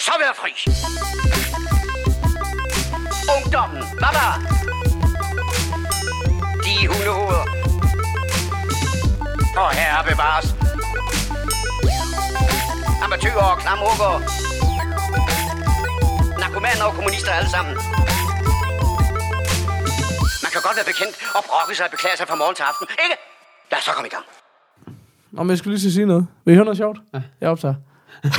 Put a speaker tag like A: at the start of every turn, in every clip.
A: så være fri. Ungdommen, der? De hundehoveder. Og herre bevares. Amatøger og klamrukker. Narkomaner og kommunister alle sammen. Man kan godt være bekendt og brokke sig og beklage sig fra morgen til aften, ikke? Lad os så komme i gang.
B: Nå, men jeg skulle lige til at sige noget. Vil I høre noget sjovt? Ja. Jeg optager.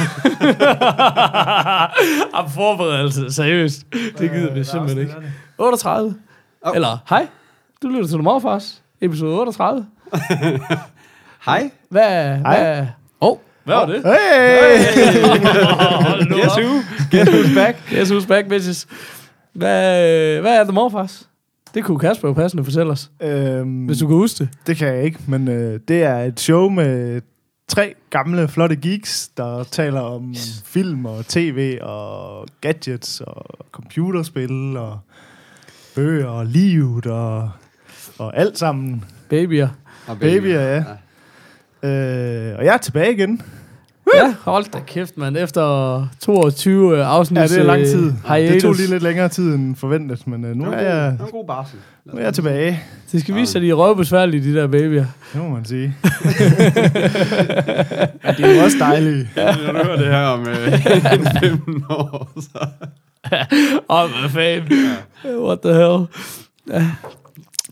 B: Am forberedelse, seriøst. Det gider vi simpelthen ikke. 38. Oh. Eller, hej, du lytter til Morfars, episode 38.
C: Hej.
B: Hvad, hvad, åh, oh, hvad var det?
C: Hey!
B: Hold nu
C: Guess who? Guess who's back?
B: Guess who's back, bitches. Hvad, hvad er The Morfars? Det kunne Kasper jo passende fortælle os,
D: Øhm,
B: hvis du kan huske det.
D: Det kan jeg ikke, men øh, det er et show med tre gamle, flotte geeks, der taler om film og tv og gadgets og computerspil og bøger og livet og, og alt sammen.
B: Babyer.
C: Og
D: Babyer, ja. Øh, og jeg er tilbage igen.
B: Ja, hold da kæft, mand. Efter 22 afsnit.
D: Ja, det er lang tid.
B: Hiatus.
D: Det tog lige lidt længere tid end forventet, men øh, nu, er jeg,
C: Det var en god barsel.
D: Nu er jeg tilbage.
B: Det skal vise sig, at de er røvbesværlige, de der babyer.
D: Det må man sige. ja, det er jo også dejligt.
C: Jeg hører det her om øh, 15 år. Så.
B: Åh, hvad fanden. What the hell.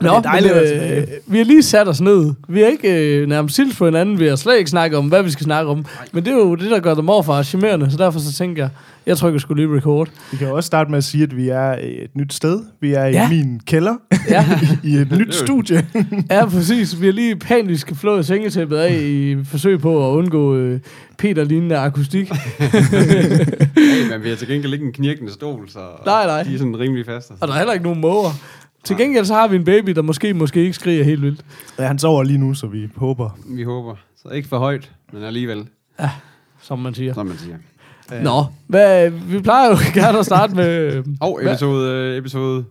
B: Ja. Nå,
D: det er dejligt
B: men,
D: tilbage.
B: vi har lige sat os ned. Vi har ikke øh, nærmest sils på hinanden. Vi har slet ikke snakket om, hvad vi skal snakke om. Men det er jo det, der gør dem overfra charmerende. Så derfor så tænker jeg, jeg trykker skulle lige record.
D: Vi kan også starte med at sige, at vi er et nyt sted. Vi er
B: Ja.
D: i min kælder,
B: Ja,
D: i et nyt studie.
B: ja præcis. Vi har lige panisk flået sengetæppet af i forsøg på at undgå øh, Peter-lignende akustik.
C: Hey, men vi har til gengæld ikke en knirkende stol, så
B: Nej, nej.
C: de er sådan rimelig faste.
B: Og der er heller ikke nogen måger. Til gengæld så har vi en baby, der måske måske ikke skriger helt vildt.
D: Ja, han sover lige nu, så vi håber.
C: Vi håber. Så ikke for højt, men alligevel,
B: Som man siger.
C: som man siger.
B: Nå, hvad, vi plejer jo gerne at starte med
C: Og episode, øh, episode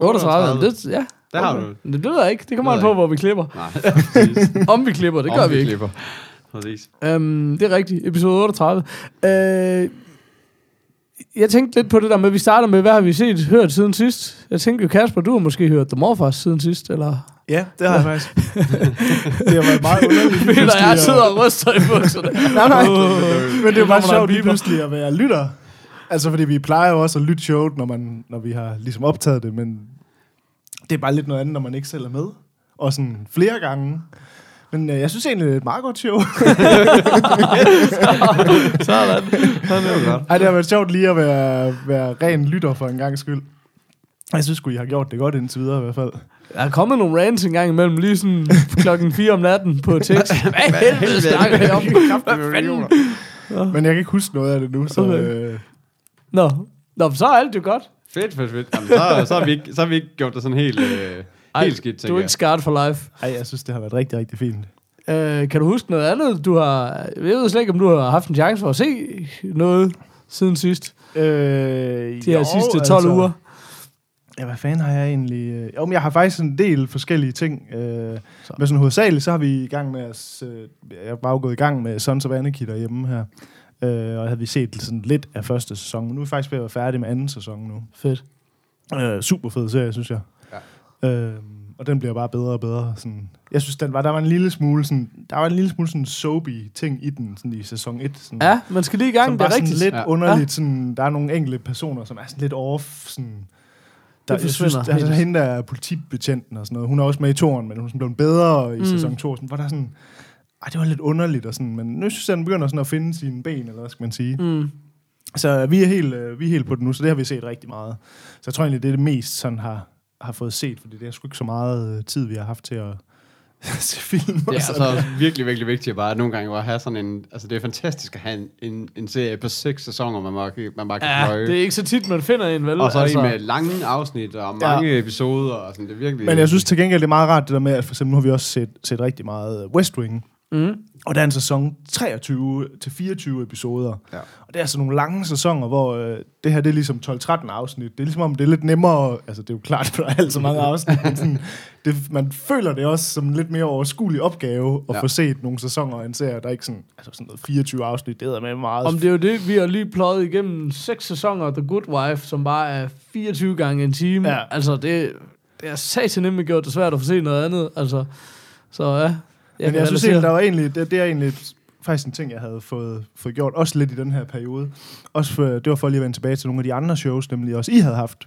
B: 38. Det, ja,
C: Der har du
B: det, det ved jeg ikke. Det kommer
C: Det
B: an
C: ved
B: på,
C: jeg
B: hvor vi klipper.
C: Nej, præcis.
B: Om vi klipper, det
C: Om
B: gør vi ikke.
C: Klipper. Præcis.
B: Um, det er rigtigt. Episode 38. Uh, jeg tænkte lidt på det der med, at vi starter med, hvad har vi set, hørt siden sidst? Jeg tænkte jo, Kasper, du har måske hørt The Morfars siden sidst, eller?
D: Ja, det har jeg faktisk. det har været meget underligt.
B: Peter, jeg sidder og ryster i bukserne.
D: Nej, nej. Men det er jo bare sjovt lige pludselig at være lytter. Altså, fordi vi plejer jo også at lytte showet, når, man, når vi har ligesom optaget det, men det er bare lidt noget andet, når man ikke selv er med. Og sådan flere gange. Men øh, jeg synes egentlig, det er et meget godt show.
B: Sådan.
C: Det var godt.
D: Ej, det har været sjovt lige at være, være ren lytter for en gang skyld. Jeg synes sgu, I har gjort det godt indtil videre i hvert fald.
B: Der er kommet nogle rants en gang imellem, lige sådan klokken 4 om natten på tekst. Hvad helvede snakker jeg om? Hvad fanden?
D: Men jeg kan ikke huske noget af det nu, så...
B: Okay.
D: Øh,
B: Nå. Nå, så er alt jo godt.
C: Fedt, fedt, fedt. Jamen, så, så, har vi ikke, så har vi ikke gjort det sådan helt, øh,
B: Ej,
C: helt skidt,
B: Du er ikke scarred for life.
D: ej, jeg synes, det har været rigtig, rigtig fint.
B: Øh, kan du huske noget andet, du har... Jeg ved slet ikke, om du har haft en chance for at se noget siden sidst.
D: Øh,
B: De her sidste 12 uger.
D: Ja, hvad fanden har jeg egentlig... Øh, jo, men jeg har faktisk en del forskellige ting. Øh, men sådan hovedsageligt, så har vi i gang med at... Øh, jeg er bare gået i gang med Sons of Anarchy derhjemme her. Øh, og havde vi set sådan lidt af første sæson. Nu er vi faktisk ved at være færdige med anden sæson nu.
B: Fedt.
D: Øh, super fed serie, synes jeg. Øh, og den bliver bare bedre og bedre. Sådan. Jeg synes, den var, der var en lille smule sådan, der var en lille smule sådan soapy ting i den, sådan i sæson 1. Sådan,
B: Ja, man skal lige i gang,
D: som
B: det er rigtigt.
D: lidt
C: Ja.
D: underligt. Sådan, der er nogle enkelte personer, som er sådan lidt off. Sådan, der, jeg synes,
B: forsvinder
D: altså, hende der er politibetjenten og sådan noget. Hun er også med i toren, men hun er blevet bedre i
B: Mm.
D: sæson 2. Sådan, hvor der er sådan, ej, det var lidt underligt. Og sådan, men nu synes jeg, den begynder sådan at finde sine ben, eller hvad skal man sige. Mm.
B: Mm.
D: Så vi er, helt, øh, vi er helt på det nu, så det har vi set rigtig meget. Så jeg tror egentlig, det er det mest, sådan har, har fået set, fordi det er sgu ikke så meget øh, tid, vi har haft til at se film.
C: Det er altså virkelig, virkelig vigtigt at bare nogle gange at have sådan en... Altså, det er fantastisk at have en, en, en serie på seks sæsoner, man bare, man bare kan
B: Ja,
C: pløje.
B: det er ikke så tit, man finder en, vel?
C: Og så altså,
B: Altså,
C: en med lange afsnit og mange ja. episoder, og sådan, det er virkelig...
D: Men jeg synes til gengæld, det er meget rart det der med, at for eksempel nu har vi også set, set rigtig meget West Wing.
B: Mm.
D: Og der er en sæson 23 til 24 episoder.
C: Ja.
D: Og det er sådan nogle lange sæsoner, hvor øh, det her det er ligesom 12-13 afsnit. Det er ligesom om, det er lidt nemmere... Altså, det er jo klart, at der er alt så mange afsnit, men sådan, det, man føler det også som en lidt mere overskuelig opgave at
C: Ja.
D: få set nogle sæsoner af en serie, der er ikke sådan, altså sådan noget 24 afsnit, det er med meget.
B: Om det er jo det, vi har lige pløjet igennem seks sæsoner af The Good Wife, som bare er 24 gange en time.
D: Ja.
B: Altså, det, det er satan nemlig gjort det svært at få set noget andet. Altså, så ja. Jeg
D: Men jeg synes egentlig, der var egentlig, det, det er egentlig faktisk en ting, jeg havde fået, fået gjort, også lidt i den her periode. Også for, det var for lige at vende tilbage til nogle af de andre shows, nemlig også I havde haft.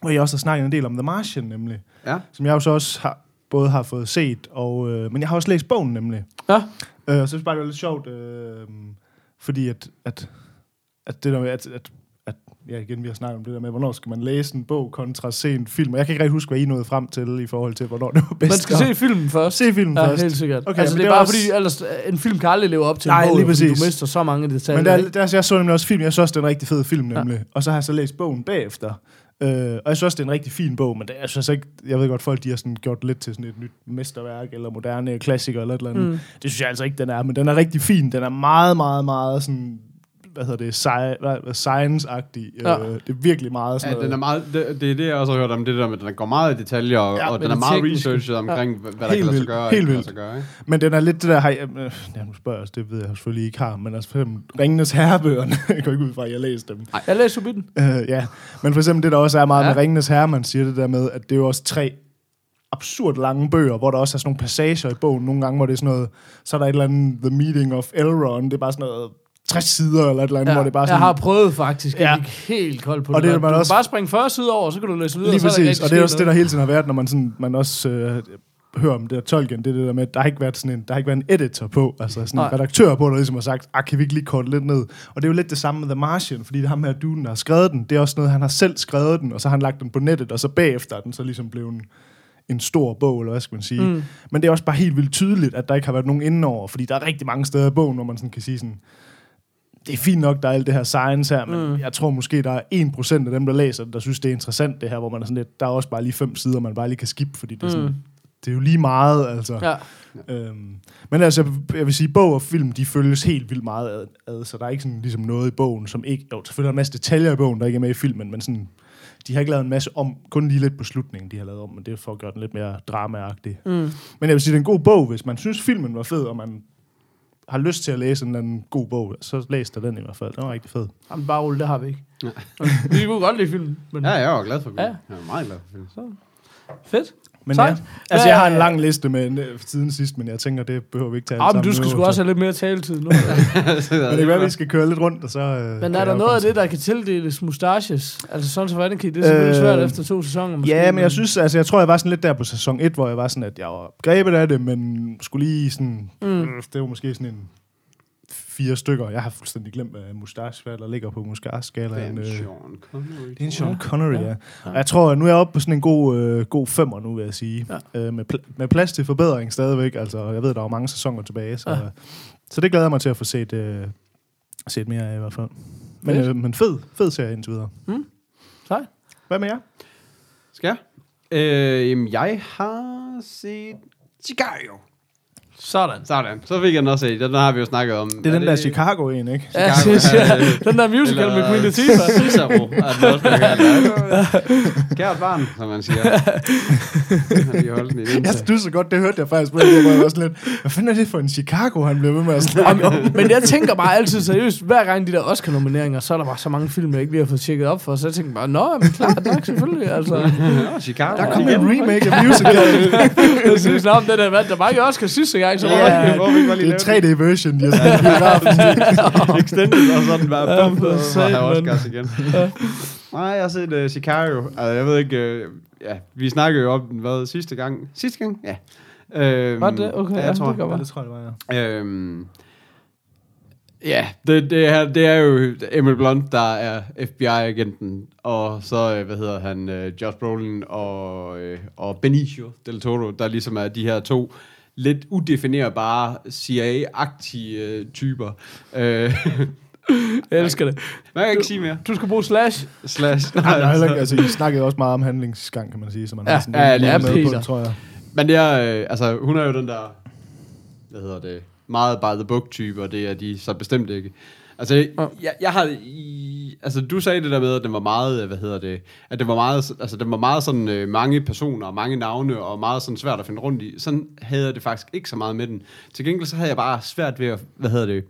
D: Hvor jeg også har snakket en del om The Martian, nemlig.
C: Ja.
D: Som jeg jo så også har, både har fået set, og, øh, men jeg har også læst bogen, nemlig.
B: Ja.
D: Øh, så jeg synes bare, det var lidt sjovt, øh, fordi at, at, at det der med, at, at, at ja, igen, vi har snakket om det der med, hvornår skal man læse en bog kontra se en film. Og jeg kan ikke rigtig huske, hvad I nåede frem til i forhold til, hvornår det var bedst.
B: Man skal se filmen først.
D: se filmen
B: Ja,
D: først.
B: helt sikkert.
D: Okay,
B: altså, det er bare
D: også-
B: fordi, ellers, en film kan aldrig leve op til
D: Nej,
B: en bog,
D: lige præcis.
B: du mister så mange detaljer.
D: Men der, der, jeg så nemlig også film. Jeg synes også, det er en rigtig fed film, nemlig. Ja. Og så har jeg så læst bogen bagefter. Øh, og jeg synes også, det er en rigtig fin bog, men det, jeg synes ikke, jeg ved godt, folk de har sådan gjort lidt til sådan et nyt mesterværk, eller moderne klassiker, eller et eller andet.
B: Mm.
D: Det synes jeg altså ikke, den er, men den er rigtig fin. Den er meget, meget, meget sådan, hvad hedder det, sci- science-agtig.
B: Ja.
D: Øh, det er virkelig meget sådan
C: Ja, den er
D: noget.
C: meget, det, det er det, jeg også har hørt om, det der med, at den går meget i detaljer, og,
D: Ja,
C: ja, og den er meget researchet omkring, ja. hvad der
D: Helt
C: kan lade sig
D: vildt.
C: gøre. og
D: Helt vildt.
C: gøre, ikke?
D: Men den er lidt det der, har jeg, øh, ja, nu spørger jeg også, det ved jeg selvfølgelig ikke har, men altså for eksempel Ringenes Herrebøgerne, jeg går ikke ud fra, at jeg har læst dem.
B: Jeg læser Hobbiten.
D: Øh, ja, men for eksempel det, der også er meget
B: Ja.
D: ja. med Ringenes Herre, man siger det der med, at det er jo også tre absurd lange bøger, hvor der også er sådan nogle passager i bogen, nogle gange, hvor det er sådan noget, så er der et eller andet The Meeting of Elrond, det er bare sådan noget 60 sider eller et eller andet,
B: Ja,
D: hvor det bare
B: jeg
D: sådan...
B: har prøvet faktisk. Jeg
D: Ja.
B: gik helt kold på
D: Og
B: det.
D: det er man
B: du
D: også-
B: bare springe 40 sider over, så kan du læse videre.
D: Lige
B: ikke
D: præcis,
B: rigtig
D: og det er også det, der hele tiden har været, når man, sådan, man også øh, hører om det der Tolkien, det er det der med, at der har ikke været sådan en, der har ikke været en editor på, altså sådan en
B: Nej.
D: redaktør på, der ligesom har sagt, ah, kan vi ikke lige korte lidt ned? Og det er jo lidt det samme med The Martian, fordi det ham her duden, der har skrevet den, det er også noget, han har selv skrevet den, og så har han lagt den på nettet, og så bagefter er den så ligesom blevet en, en stor bog, eller hvad skal man sige.
B: Mm.
D: Men det er også bare helt vildt tydeligt, at der ikke har været nogen indenover, fordi der er rigtig mange steder i bogen, hvor man sådan kan sige sådan, det er fint nok, der er alt det her science her, men
B: Mm.
D: jeg tror måske, der er 1% af dem, der læser det, der synes, det er interessant det her, hvor man er sådan lidt, der er også bare lige fem sider, man bare lige kan skippe, fordi det er, sådan,
B: Mm.
D: det er jo lige meget, altså.
B: Ja.
D: Øhm, men altså, jeg vil sige, bog og film, de følges helt vildt meget ad, ad så der er ikke sådan ligesom noget i bogen, som ikke, jo, selvfølgelig er der en masse detaljer i bogen, der ikke er med i filmen, men sådan, de har ikke lavet en masse om, kun lige lidt på slutningen, de har lavet om, men det er for at gøre den lidt mere dramaagtig.
B: Mm.
D: Men jeg vil sige, det er en god bog, hvis man synes, filmen var fed, og man har lyst til at læse en eller anden god bog, så læs da den i hvert fald. Den var rigtig fed.
B: Jamen, bare rulle, det har vi ikke. vi kunne godt lide filmen, men
C: Ja, jeg var glad for
B: Ja.
C: filmen. Jeg var meget glad for filmen.
B: fedt.
D: Men
B: Sejt.
D: ja, altså jeg har en lang liste med øh, siden sidst, men jeg tænker, det behøver vi ikke tage
B: Ja,
D: alle
B: men du skal sgu
D: så-
B: også have lidt mere taletid nu.
D: Men det kan være, vi skal køre lidt rundt, og så... Øh,
B: Men er der noget af det, der kan tildeles mustaches? Altså sådan så hvordan kan det er selvfølgelig
D: Øh,
B: svært efter to sæsoner måske.
D: Ja, men jeg synes, altså jeg tror, jeg var sådan lidt der på sæson 1, hvor jeg var sådan, at jeg var grebet af det, men skulle lige sådan...
B: Mm.
D: Mm. Det var måske sådan en fire stykker. Jeg har fuldstændig glemt, hvad mustache, hvad der ligger på mustache-skalaen.
C: Det er
D: Øh,
C: Sean Connery.
D: Det er en Sean. Connery,
B: Ja.
D: ja. Og jeg tror, at nu er jeg oppe på sådan en god, øh, god femmer nu, vil jeg sige.
B: Ja.
D: Øh, med, pl- med plads til forbedring stadigvæk. Altså, jeg ved, der er mange sæsoner tilbage, så,
B: Ja.
D: så det glæder jeg mig til at få set, øh, set mere af i hvert fald. Men,
B: Fedt.
D: øh, men fed, fed serie indtil videre.
B: Sej.
D: Hvad med jer?
C: Skal jeg? Øh, jamen, jeg har set Sicario.
B: Sådan.
C: Sådan, så fik jeg den også set. Den har vi jo snakket om.
D: Det er den der Chicago en, ikke?
B: Ja,
C: Chicago,
B: det, ja,
C: ja.
B: den der musical med Queen
C: Eller
B: Latifah.
C: Cicero, er den også kaldt. Kært barn, som man siger. Vi holdt den i den.
D: Jeg synes så godt, det hørte jeg faktisk på. Det var også lidt, hvad fanden er det for en Chicago, han blev ved med at snakke om?
B: Men jeg tænker bare altid seriøst, hver gang de der Oscar-nomineringer, så er der bare så mange film, jeg ikke lige har fået tjekket op for, så jeg tænker bare, nå, men klart nok, selvfølgelig. Altså,
C: Ja, Chicago.
D: Der kom en remake af musical.
B: jeg synes, om den der vand, der var ikke Oscar sidste gang, så var
D: Ja,
B: det
C: hvor vi bare lige
D: det er 3D-version, de har sådan en biograf.
C: Extended og sådan bare.
B: Ja,
C: Bum,
B: for
C: og så har jeg
B: satan,
C: Oscars igen. Nej, jeg har set uh, Sicario. Altså, jeg ved ikke... Uh, ja, vi snakkede jo om den, hvad, sidste gang? Sidste gang? Ja. Øhm,
B: Var det? Okay,
C: ja,
B: ja,
C: jeg tror.
B: det kan
D: Ja,
B: godt
D: det tror jeg, det var, ja.
C: Øhm, ja, det, det, her, det er jo Emil Blunt, der er FBI-agenten, og så, øh, hvad hedder han, uh, Josh Brolin og, uh, og Benicio del Toro, der ligesom er de her to lidt udefinerbare CIA-agtige uh, typer. Uh,
B: Jeg elsker det.
C: hvad kan jeg ikke sige mere?
B: Du skal bruge slash.
C: Slash.
D: Nej, er heller ikke, altså, I snakkede også meget om handlingsgang, kan man sige, så man
B: Ja,
D: har sådan
B: ja,
D: lidt
B: er
D: med på
B: Peter.
D: tror jeg.
C: Men det er, øh, altså, hun er jo den der hvad hedder det, meget by the book type, og det er de så bestemt ikke. Altså,
B: Ja.
C: jeg, jeg har, i, altså du sagde det der med, at den var meget, hvad hedder det, at det var meget, altså den var meget sådan øh, mange personer, og mange navne, og meget sådan svært at finde rundt i. Sådan havde jeg det faktisk ikke så meget med den. Til gengæld så havde jeg bare svært ved at, hvad hedder det,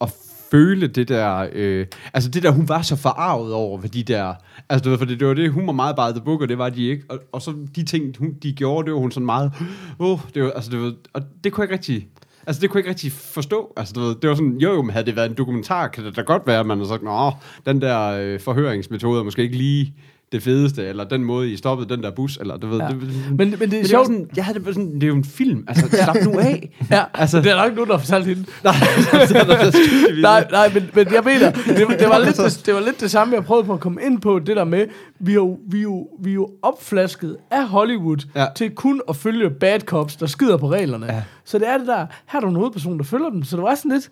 C: at føle det der, øh, altså det der, hun var så forarvet over, hvad de der, altså du ved, for det, det var det, hun var meget by the book, og det var de ikke, og, og så de ting, hun, de gjorde, det var hun sådan meget, åh, oh, det var, altså det var, og det kunne jeg ikke rigtig, altså det kunne jeg ikke rigtig forstå, altså du ved, det var sådan, jo jo, men havde det været en dokumentar, kan det da godt være, at man har sagt, nå, den der øh, forhøringsmetode er måske ikke lige det fedeste, eller den måde, I stoppede den der bus, eller du ved,
B: Ja.
C: det, det,
B: Men, men det er
C: men det
B: sjovt.
C: sådan, jeg havde det sådan, det er jo en film, altså slap nu af.
B: Ja,
C: Altså-
B: det er der ikke nogen, der har fortalt hende.
C: Nej, det
B: Nej, nej, men, men jeg mener, det, det, var lidt det, det var lidt det samme, jeg prøvede på at komme ind på, det der med, vi er jo, vi er jo, vi er jo opflasket af Hollywood
C: Ja.
B: til kun at følge bad cops, der skider på reglerne.
C: Ja.
B: Så det er det der, her er der en hovedperson, der følger dem, så det var sådan lidt,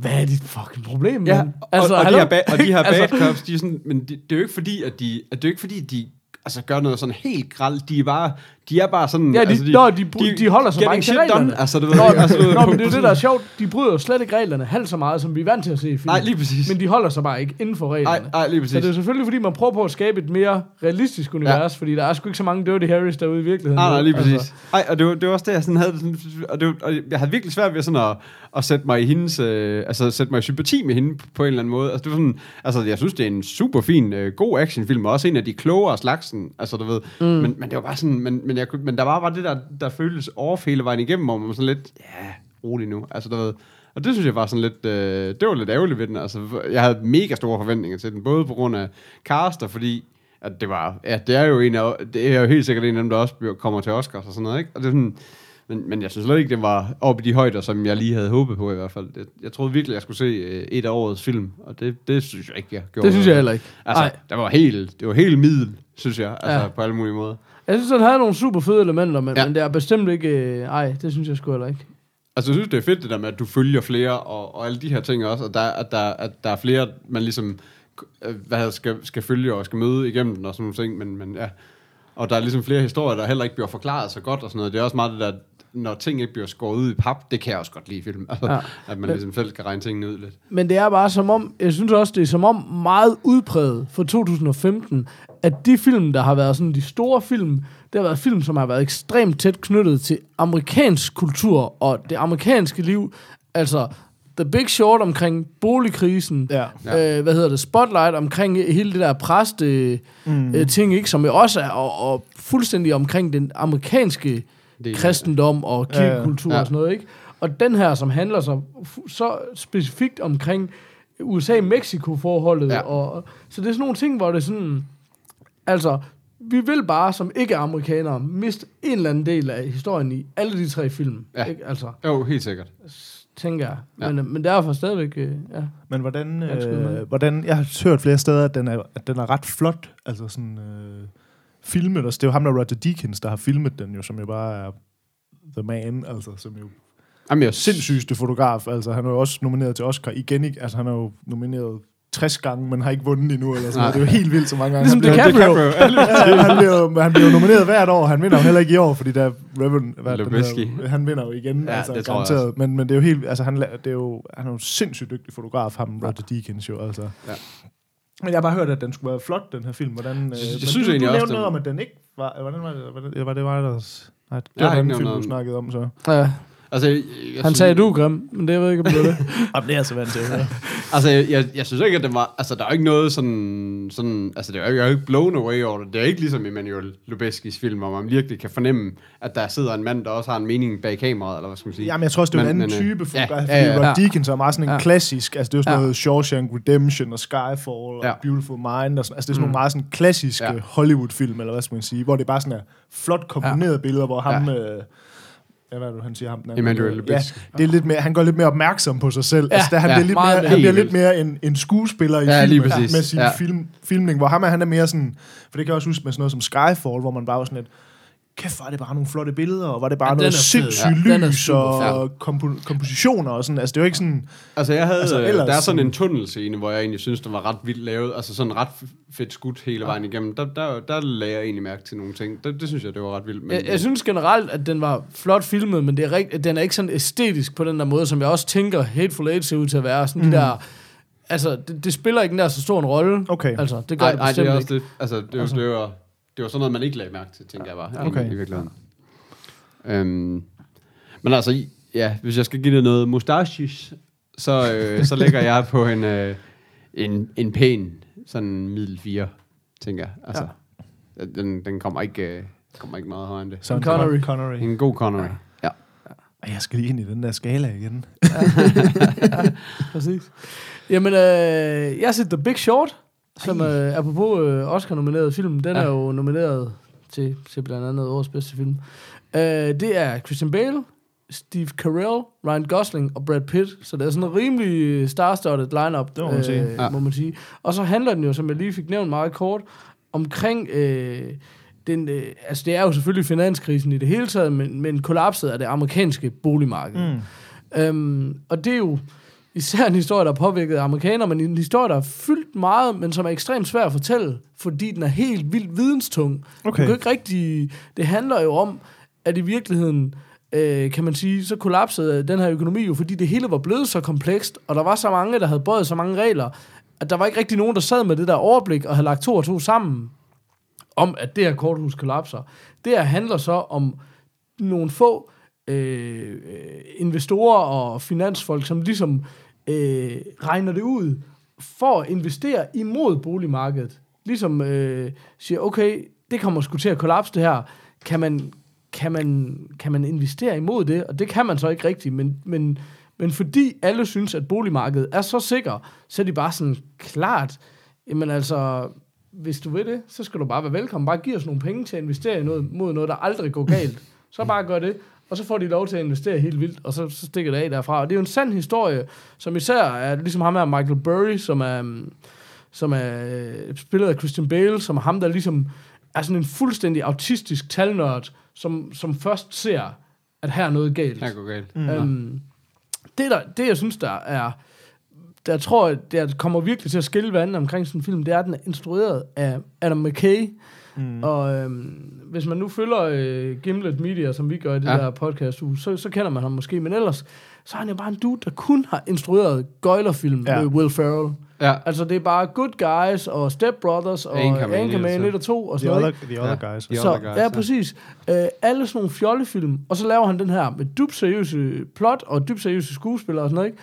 B: hvad er dit fucking problem,
C: Ja,
B: mand?
C: altså, og, og, de her ba- og de her bad
B: Altså-
C: cops, de er sådan, men det, det er jo ikke fordi, at de, at det er jo ikke fordi, de altså, gør noget sådan helt gralt. De er bare, de er bare sådan...
B: Ja, de,
C: altså,
B: de, nå, de, de, de holder sig bare til reglerne.
C: done, altså, du ved,
B: Nå,
C: altså, ved,
B: nå, men det er jo det, der er sjovt. De bryder jo slet ikke reglerne halvt så meget, som vi er vant til at se i film.
C: Nej, lige præcis.
B: Men de holder sig bare ikke inden for
C: Nej,
B: reglerne.
C: nej, lige
B: Så
C: præcis.
B: det er selvfølgelig, fordi man prøver på at skabe et mere realistisk univers, ja. fordi der er sgu ikke så mange Dirty Harrys derude i virkeligheden.
C: Nej, nej, lige præcis.
B: Altså,
C: Altså. Ej, og det var, det var også det, jeg sådan havde sådan, og, det var, og jeg havde virkelig svært ved sådan at, at sætte mig i hendes, øh, altså sætte mig i sympati med hende på en eller anden måde. Altså, det var sådan, altså jeg synes, det er en super fin, øh, god actionfilm, og også en af de klogere af slagsen, altså du ved. Mm. Men, men det var bare sådan, men, men, jeg, men der var bare det der, der føltes off hele vejen igennem, hvor man var sådan lidt, ja, rolig nu, altså du ved. Og det synes jeg var sådan lidt, øh, det var lidt ærgerligt ved den, altså jeg havde mega store forventninger til den, både på grund af cast og fordi, at det var, ja, det er jo en af, det er jo helt sikkert en af dem, der også kommer til Oscars og sådan noget, ikke? Og det er sådan, men, men jeg synes slet ikke, det var oppe i de højder, som jeg lige havde håbet på i hvert fald. Det, jeg troede virkelig, jeg skulle se øh, et af årets film, og det, det synes jeg ikke, jeg gjorde.
B: det synes jeg heller ikke.
C: Altså, det var helt, det var helt middel, synes jeg, altså
B: Ja.
C: på alle mulige måder.
B: Jeg synes, den havde nogle super fede elementer, men,
C: Ja.
B: ja. men det er bestemt ikke... Øh, ej, det synes jeg sgu heller ikke.
C: Altså, jeg synes, det er fedt det der med, at du følger flere, og, og alle de her ting også, og der, at, der, at der er flere, man ligesom øh, hvad hedder, skal, skal følge og skal møde igennem den og sådan nogle ting, men, men ja. Og der er ligesom flere historier, der heller ikke bliver forklaret så godt og sådan noget. Det er også meget det der, når ting ikke bliver skåret ud i pap, det kan jeg også godt lide i film. Altså, ja. At man ligesom selv kan regne tingene ud lidt.
B: Men det er bare som om, jeg synes også, det er som om meget udpræget for 2015, at de film, der har været sådan de store film, det har været film, som har været ekstremt tæt knyttet til amerikansk kultur og det amerikanske liv. Altså, The Big Short omkring boligkrisen,
D: Ja.
B: ja. øh, hvad hedder det, Spotlight omkring hele det der præste mm. øh, ting, ikke, som jo også er, og, og fuldstændig omkring den amerikanske
C: Det
B: kristendom og
D: Ja, ja.
B: kirkekultur
C: Ja.
B: og sådan noget, ikke? Og den her, som handler så, så specifikt omkring USA-Mexico-forholdet,
C: Ja.
B: og, så det er sådan nogle ting, hvor det er sådan, altså, vi vil bare som ikke-amerikanere miste en eller anden del af historien i alle de tre film,
C: Ja.
B: ikke? Altså,
C: Jo, helt sikkert.
B: tænker jeg.
C: Ja.
B: Men, men derfor stadigvæk, øh, ja.
D: Men hvordan, øh, hvordan, jeg har hørt flere steder, at den er, at den er ret flot, altså sådan øh, filmet, altså det er jo ham der Roger Deakins, der har filmet den jo, som jo bare er the man, altså som jo
C: Jamen, jeg
D: sindssygste fotograf, altså han er jo også nomineret til Oscar igen, ikke? altså han er jo nomineret 60 gange, men har ikke vundet endnu, eller sådan noget. Det er jo helt vildt så mange gange.
B: Ligesom
D: han,
B: DiCaprio.
D: ja, han, bliver, han bliver nomineret hvert år, han vinder jo heller ikke i år, fordi der er Reverend, hvad er hedder? han vinder jo igen,
C: Ja,
D: altså,
C: det tror jeg
D: garanteret. Men, men det er jo helt, altså han, det er jo, han er jo en sindssygt dygtig fotograf, ham Roger Deakins jo, altså.
C: Ja.
D: Men jeg har bare hørt, at den skulle være flot, den her film. Hvordan, øh,
C: Jeg synes
D: du,
C: egentlig
D: du
C: også,
D: noget om, at den ikke var... Hvordan var det? Hvordan, var det mig, der... Nej, det
C: Jeg har
D: var
C: ikke
D: den film, du snakkede om, så.
B: ja.
C: Altså, jeg, jeg
B: Han
C: synes-
B: sagde, du er grim, men det jeg ved jeg ikke, om det er det.
D: Jamen, det er jeg så vant til. Ja.
C: Altså, jeg, jeg, jeg synes ikke, at det var... Altså, der er jo ikke noget sådan... sådan altså, det er jo ikke, jeg er jo ikke blown away over det. Det er ikke ligesom Emmanuel Lubezkis film, hvor man virkelig kan fornemme, at der sidder en mand, der også har en mening bag kameraet, eller hvad skal man sige.
D: Jamen, jeg tror også, det er en anden
C: men, øh,
D: type
C: ja,
D: fotograf,
C: ja, ja,
B: ja.
D: Rod Deakins er meget sådan en
B: Ja.
D: klassisk, altså det er jo sådan
B: Ja.
D: noget Shawshank Redemption og Skyfall og
C: Ja.
D: Beautiful Mind, og sådan, altså det er sådan nogle meget sådan klassiske
C: Ja.
D: Hollywood-film, eller hvad skal man sige, hvor det bare sådan er flot komponerede billeder, hvor ham... Øh, ja, hvad er det, han siger ham? Den anden?
C: Emmanuel
D: ja, det er lidt mere, han går lidt mere opmærksom på sig selv.
B: Ja,
D: altså, der, han,
C: ja,
D: bliver lidt mere, han bliver lidt mere en, en skuespiller i
C: Ja, lige
D: filmen
C: præcis.
D: med sin
C: Ja.
D: film, filmning, hvor ham er, han er mere sådan, for det kan jeg også huske med sådan noget som Skyfall, hvor man bare var sådan lidt, kæft, var det bare nogle flotte billeder, og var det bare
B: Ja,
D: ja, noget sindssygt
B: Ja, den er
D: lys og kompo- kompositioner og sådan. Altså, det er jo ikke sådan...
C: Altså, jeg havde,
D: Altså, ellers
C: der er sådan en tunnelscene, hvor jeg egentlig synes, den var ret vildt lavet. Altså sådan ret fedt skudt hele vejen igennem. Der, der, der lagde jeg egentlig mærke til nogle ting. Det, det synes jeg, det var ret vildt. Men,
B: Jeg, jeg synes generelt, at den var flot filmet, men det er rigt, den er ikke sådan æstetisk på den der måde, som jeg også tænker Hateful Eight ser ud til at være. Sådan mm. de der, altså, det, det spiller ikke den der så stor en rolle.
D: Okay.
B: Altså, det gør
C: nej,
B: det
C: nej, det
B: bestemt
C: er
B: ikke.
C: også det. Altså, det, altså. det, var, det var sådan noget, man ikke lagde mærke til, tænker jeg bare.
D: Okay.
C: I, virkeligheden. Øhm, men altså, ja, hvis jeg skal give det noget mustaches, så, øh, så lægger jeg på en, øh, en, en pæn, sådan middel 4, tænker jeg. Altså, ja. den, den kommer ikke, øh, kommer ikke meget højere end det.
D: Sådan
B: Connery.
D: Connery.
C: En god Connery. Ja.
D: Ej, Jeg skal lige ind i den der skala igen.
B: Præcis. Jamen, øh, jeg set The Big Short, som øh, apropos øh, Oscar-nomineret film, den ja. Er jo nomineret til, til blandt andet årets bedste film. Øh, det er Christian Bale, Steve Carell, Ryan Gosling og Brad Pitt, så det er sådan en rimelig star-studded lineup,
D: Det må man sige.
B: øh,
C: Ja.
B: må man sige. Og så handler den jo, som jeg lige fik nævnt meget kort, omkring... Øh, den, øh, altså det er jo selvfølgelig finanskrisen i det hele taget, men, men kollapset af det amerikanske boligmarked.
D: Mm.
B: Øhm, og det er jo især en historie, der har påvirket amerikanere, men en historie, der er fyldt meget, men som er ekstremt svær at fortælle, fordi den er helt vildt videnstung.
D: Okay.
B: Du kan ikke rigtig... Det handler jo om, at i virkeligheden, øh, kan man sige, så kollapsede den her økonomi jo, fordi det hele var blevet så komplekst, og der var så mange, der havde bøjet så mange regler, at der var ikke rigtig nogen, der sad med det der overblik og havde lagt to og to sammen om, at det her korthus kollapser. Det her handler så om nogle få øh, øh, investorer og finansfolk, som ligesom øh, Øh, regner det ud for at investere imod boligmarkedet. Ligesom øh, siger, okay, det kommer sgu til at kollapse det her. Kan man, kan man, kan man investere imod det? Og det kan man så ikke rigtigt, men, men, men fordi alle synes, at boligmarkedet er så sikker, så er de bare sådan klart, jamen altså, hvis du vil det, så skal du bare være velkommen. Bare giv os nogle penge til at investere i noget, mod noget, der aldrig går galt. Så bare gør det. Og så får de lov til at investere helt vildt, og så, så stikker det af derfra. Og det er jo en sand historie, som især er ligesom ham her, Michael Burry, som er, mm, som er øh, spillet af Christian Bale, som er ham, der ligesom er sådan en fuldstændig autistisk talnørd, som, som først ser, at her er noget galt.
C: Her går galt.
B: Mm. Øhm, det, der, det, jeg synes, der er... Der jeg tror, der kommer virkelig til at skille vandet omkring sådan en film, det er, at den er instrueret af Adam McKay. Mm. Og øhm, hvis man nu følger øh, Gimlet Media, som vi gør i det ja. Der podcast så, så kender man ham måske. Men ellers, så er han jo bare en dude, der kun har instrueret gøjlerfilm
D: Ja.
B: med Will Ferrell.
C: Ja.
B: Altså, det er bare Good Guys og Step Brothers og
C: Anchorman,
B: Anchorman
C: altså.
B: 1 og 2 og
D: The
B: sådan noget.
D: other, the other
C: Ja.
D: guys.
C: The
B: Så,
C: other guys,
B: ja,
C: ja.
B: præcis. Øh, alle sådan nogle fjollefilm, og så laver han den her med dybt seriøse plot og dybt seriøse skuespillere og sådan noget, ikke?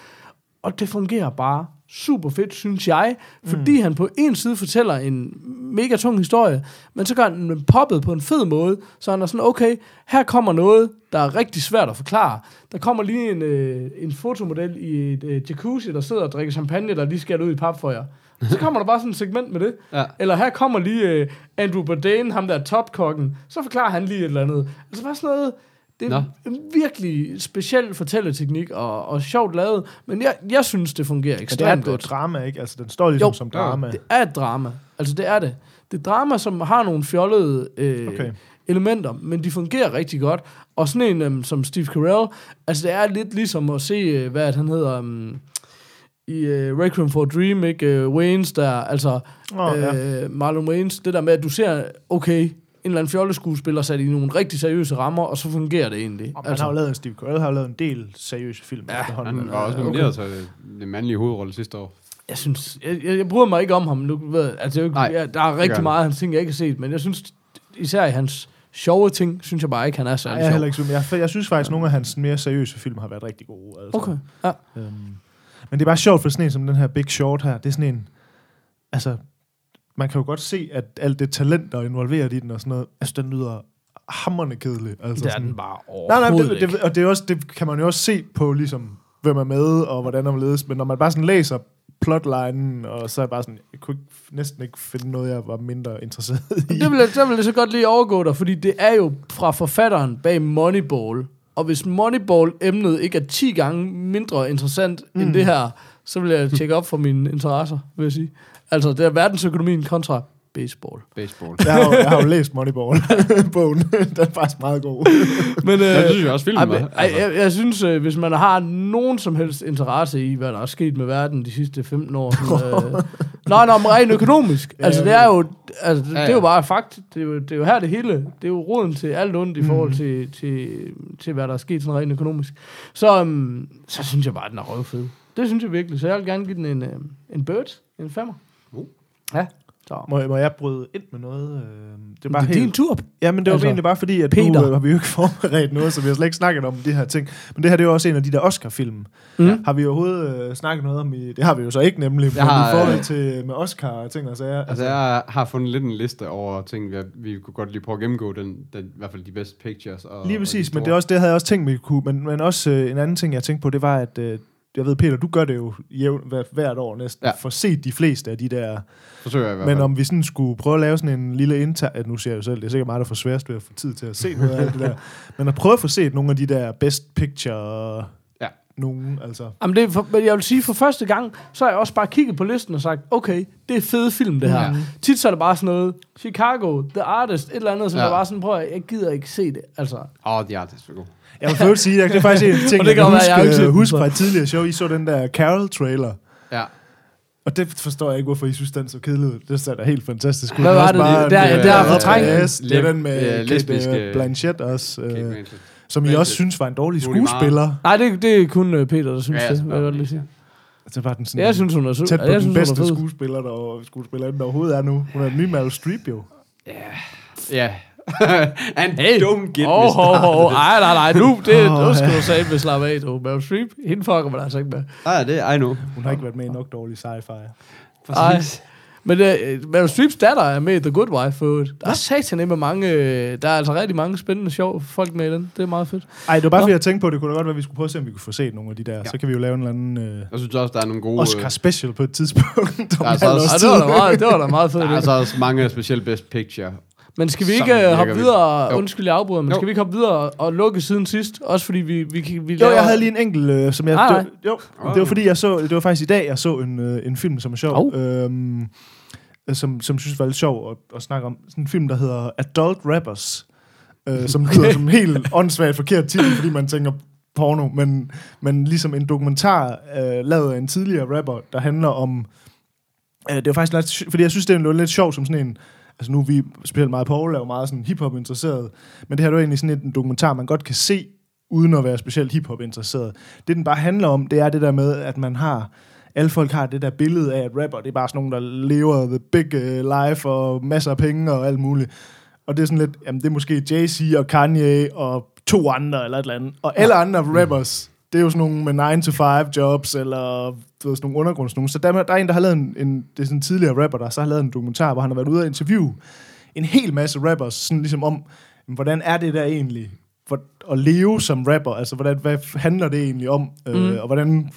B: Og det fungerer bare super fedt, synes jeg, fordi mm. han på en side fortæller en mega tung historie, men så gør han den poppet på en fed måde, så han er sådan, okay, her kommer noget, der er rigtig svært at forklare. Der kommer lige en, øh, en fotomodel i et øh, jacuzzi, der sidder og drikker champagne, der lige skal ud i pap for jer. Så kommer der bare sådan et segment med det.
C: Ja.
B: Eller her kommer lige øh, Andrew Bourdain, ham der topkokken, så forklarer han lige et eller andet. Altså bare sådan noget, det er
C: Nå.
B: en virkelig speciel fortælleteknik og, og sjovt lavet, men jeg, jeg synes, det fungerer
D: er
B: ekstremt
D: et, det er et
B: godt.
D: drama, ikke? Altså, den står ligesom
B: Jo.
D: som drama.
B: Det er et drama. Altså, det er det. Det er drama, som har nogle fjollede øh,
D: Okay.
B: elementer, men de fungerer rigtig godt. Og sådan en øhm, som Steve Carell, altså det er lidt ligesom at se, øh, hvad han hedder, um, i øh, Requiem for a Dream, ikke? Øh, Waynes der, altså øh,
D: ja.
B: Marlon Waynes, det der med, at du ser, okay, en eller anden fjolleskuespiller sat i nogle rigtig seriøse rammer, og så fungerer det egentlig.
D: Og man har jo lavet en Steve Carell har jo lavet en del seriøse film
B: Ja.
C: Han var også nomineret til det, det mandlige hovedrolle sidste år.
B: Jeg synes, jeg, jeg, jeg bryder mig ikke om ham nu. Ved, altså, jeg,
C: Nej,
B: jeg, der er rigtig
C: han.
B: meget af hans ting, jeg ikke har set, men jeg synes, især i hans sjove ting, synes jeg bare ikke, han er
D: Nej,
B: særlig
D: jeg, er
B: sjov.
D: heller ikke, jeg, jeg synes faktisk, at nogle af hans mere seriøse film har været rigtig gode. Altså.
B: Okay, ja.
D: Øhm, men det er bare sjovt for sådan en som den her Big Short her. Det er sådan en... Altså, man kan jo godt se, at alt det talent, der er involveret i den og sådan noget, altså, den lyder hammerne kedelig. Altså,
B: Det er
D: sådan,
B: den bare
D: Nej, nej,
B: overhovedet
D: det, det, og det, er også, det kan man jo også se på, ligesom, hvem er med, og hvordan er ledes. Men når man bare sådan læser plotlinen, og så er jeg bare sådan, jeg kunne ikke, næsten ikke finde noget, jeg var mindre interesseret i.
B: Det vil, jeg, der vil jeg så godt lige overgå dig, fordi det er jo fra forfatteren bag Moneyball. Og hvis Moneyball-emnet ikke er 10 gange mindre interessant mm. end det her, så vil jeg tjekke op for mine interesser, vil jeg sige. Altså, det er verdensøkonomien kontra baseball.
C: Baseball.
D: Jeg har, jo, jeg har jo læst Moneyball-bogen. Den er faktisk meget god.
B: Men, øh,
C: Ja, det synes jeg også, filmen
B: ej, ej, jeg, jeg synes, øh, hvis man har nogen som helst interesse i, hvad der er sket med verden de sidste 15 år. Sådan, øh, nej, nej, men rent økonomisk.
D: Ja,
B: altså, det er jo, altså, det,
C: Ja,
B: det er jo
C: ja.
B: bare fakt. Det er jo, det er jo her det hele. Det er jo roden til alt ondt i
D: Mm.
B: forhold til, til, til, hvad der er sket sådan rent økonomisk. Så, um, så synes jeg bare, at den er røvfed. Det synes jeg virkelig. Så jeg vil gerne give den en, øh, en bird, en femmer.
C: Uh.
B: Ja. Så.
D: Må, må jeg bryde ind med noget? Øh, Det er
B: Det
D: bare
B: er din
D: helt...
B: tur.
D: Ja, men det var
B: Altså,
D: altså, egentlig bare fordi, at
B: Peter.
D: nu øh, har vi jo ikke forberedt noget, så vi har slet ikke snakket om de her ting. Men det her det er jo også en af de der Oscar-film.
B: Mm.
D: Ja. Har vi overhovedet øh, snakket noget om i... Det har vi jo så ikke nemlig, men
C: Jeg har,
D: i forhold
C: øh,
D: til med Oscar og ting og sager.
C: Altså, jeg har fundet lidt en liste over ting, vi, vi kunne godt lige prøve at gennemgå, den, den, i hvert fald de bedste pictures. Og,
D: Lige
C: og de
D: præcis, men det, er også, det havde jeg også tænkt, vi kunne. Men, men også øh, en anden ting, jeg tænkte på, det var, at øh, jeg ved, Peter, du gør det jo jævn, hver, hvert år næsten,
C: Ja.
D: for set de fleste af de der.
C: Forsøger jeg i hvert
D: Men
C: fald.
D: om vi sådan skulle prøve at lave sådan en lille intern... Nu siger jeg jo selv, det er sikkert meget, der får sværest ved at få tid til at se noget af det der. Men at prøve at få set nogle af de der best picture...
C: Ja.
D: Nogen, altså.
B: Jamen det er for, men jeg vil sige, for første gang, så har jeg også bare kigget på listen og sagt, okay, det er fede film, det her.
C: Ja.
B: Ja. Tit så er det bare sådan noget, Chicago, The Artist, et eller andet, som
C: Ja.
B: der bare sådan, prøv at, jeg gider ikke se det. Altså,
C: Åh, oh, de artist var god.
D: Jeg vil først sige, at det er faktisk en ting,
B: Og det
D: jeg
B: kan være, jeg ikke
D: huske, huske
B: så.
D: fra et tidligere show. I så den der Carol-trailer.
C: Ja.
D: Og det forstår jeg ikke, hvorfor I synes, den så kedelig ud. Det ser da helt fantastisk ud.
B: Hvad var
D: også
B: det,
D: bare
B: det- der-
D: en,
C: der er
D: øh,
C: fortrængt.
D: yes, Det er den med
C: øh,
D: øh,
C: lesbiske-
D: Kate Blanchett også.
C: Kate
D: Øh,
C: Blanchett.
D: som I også synes var en dårlig skuespiller.
B: nej, det, det er kun uh, Peter, der synes
C: Ja,
B: ja, det, vil jeg
C: bare
B: godt lige sige.
D: Det var den sådan
B: Jeg synes, hun er sød.
D: tæt på
B: jeg
D: den
B: synes,
D: bedste
B: er
D: skuespiller, der, skuespillerinde, der overhovedet er nu. Hun er en ny Meryl Streep, jo.
C: Ja. And
B: Hey.
C: don't get
B: Åh,
C: me
B: oh, oh,
C: started.
B: oh, ej, nej, nej, nu, det,
D: Åh,
B: nu skal
D: ja.
B: du sige med slappe af, du. Meryl Streep, hende fucker man altså ikke med.
C: Ah, det I know.
D: Hun har ikke været med i nok dårlig sci-fi.
C: Præcis.
B: Men uh, Meryl Streeps datter er med i The Good Wife, for øvrigt. Der er satan med mange, øh, der er altså rigtig mange spændende, sjov folk med i den. Det er meget fedt.
D: Ej, det var bare
B: Nå.
D: fordi, jeg tænkte på, at det kunne da godt være, at vi skulle prøve at se, om vi kunne få set nogle af de der.
C: Ja.
D: Så kan vi jo lave en eller anden øh,
C: Jeg synes også, der er nogle gode...
D: Oscar special på et tidspunkt.
C: Der er altså også-
B: det var da meget, det var da meget fedt.
C: Der er altså også mange specielle best picture.
B: Men skal vi ikke uh,
C: virker
B: hoppe
C: vildt.
B: videre,
C: Jo.
B: undskyld jeg afbryder, men
C: Jo.
B: skal vi ikke hoppe videre og lukke siden sidst? Også fordi vi, vi, vi, vi
D: Jo,
B: laver...
D: jeg havde lige en enkelt, øh, som jeg...
B: Nej,
D: det,
B: nej.
D: var- jo, det var fordi, jeg så... Det var faktisk i dag, jeg så en, øh, en film, som er sjov.
B: Hov.
D: Øhm, som, som synes var lidt sjov at, at snakke om. Sådan en film, der hedder Adult Rappers. Øh, som lyder som helt åndssvagt forkert titel, fordi man tænker porno. Men, men ligesom en dokumentar øh, lavet af en tidligere rapper, der handler om... Øh, det var faktisk lidt... Fordi jeg synes, det er lidt sjovt som sådan en... Altså nu er vi specielt meget Aarhus, er jo meget sådan hip-hop interesseret. Men det her er jo egentlig sådan en dokumentar, man godt kan se, uden at være specielt hip-hop interesseret. Det den bare handler om, det er det der med, at man har alle folk har det der billede af, at rapper, det er bare sådan nogen, der lever the big uh, life, og masser af penge og alt muligt. Og det er sådan lidt, jamen det er måske Jay-Z og Kanye og to andre eller et eller andet. Og alle andre rappers, det er jo sådan nogle med 9-to-5 jobs, eller du ved, sådan nogle undergrunds nogen. Så der, der er en, der har lavet en, en, det er sådan en tidligere rapper, der så har lavet en dokumentar, hvor han har været ude og interviewe en hel masse rappers, sådan ligesom om, hvordan er det der egentlig? For, at leve som rapper, altså hvordan, hvad handler det egentlig om? Mm. Øh, og hvordan,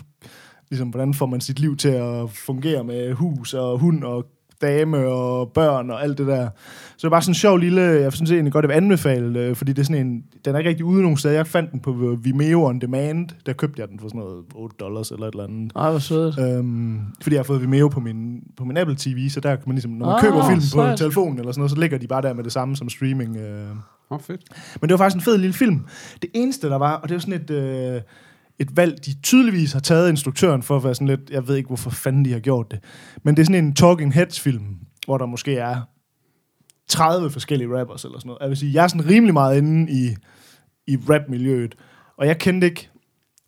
D: ligesom, hvordan får man sit liv til at fungere med hus og hund og dame og børn og alt det der. Så det er bare sådan en sjov lille, jeg synes egentlig godt, jeg vil anbefale, øh, fordi det er sådan en, den er ikke rigtig ude nogen steder. Jeg fandt den på Vimeo On Demand, der købte jeg den for sådan noget 8 dollars eller et eller andet.
B: Ej, hvor sødt.
D: Øhm, fordi jeg har fået Vimeo på min, på min Apple TV, så der kan man ligesom, når man
B: Ah,
D: køber film på telefonen eller sådan noget, så ligger de bare der med det samme som streaming. Øh.
C: Oh, fedt.
D: Men det var faktisk en fed lille film. Det eneste, der var, og det var sådan et, øh, et valg, de tydeligvis har taget instruktøren for at være sådan lidt, jeg ved ikke, hvorfor fanden de har gjort det, men det er sådan en Talking Heads-film, hvor der måske er 30 forskellige rappers eller sådan noget. Jeg vil sige, jeg er sådan rimelig meget inde i, i rap-miljøet, og jeg kendte ikke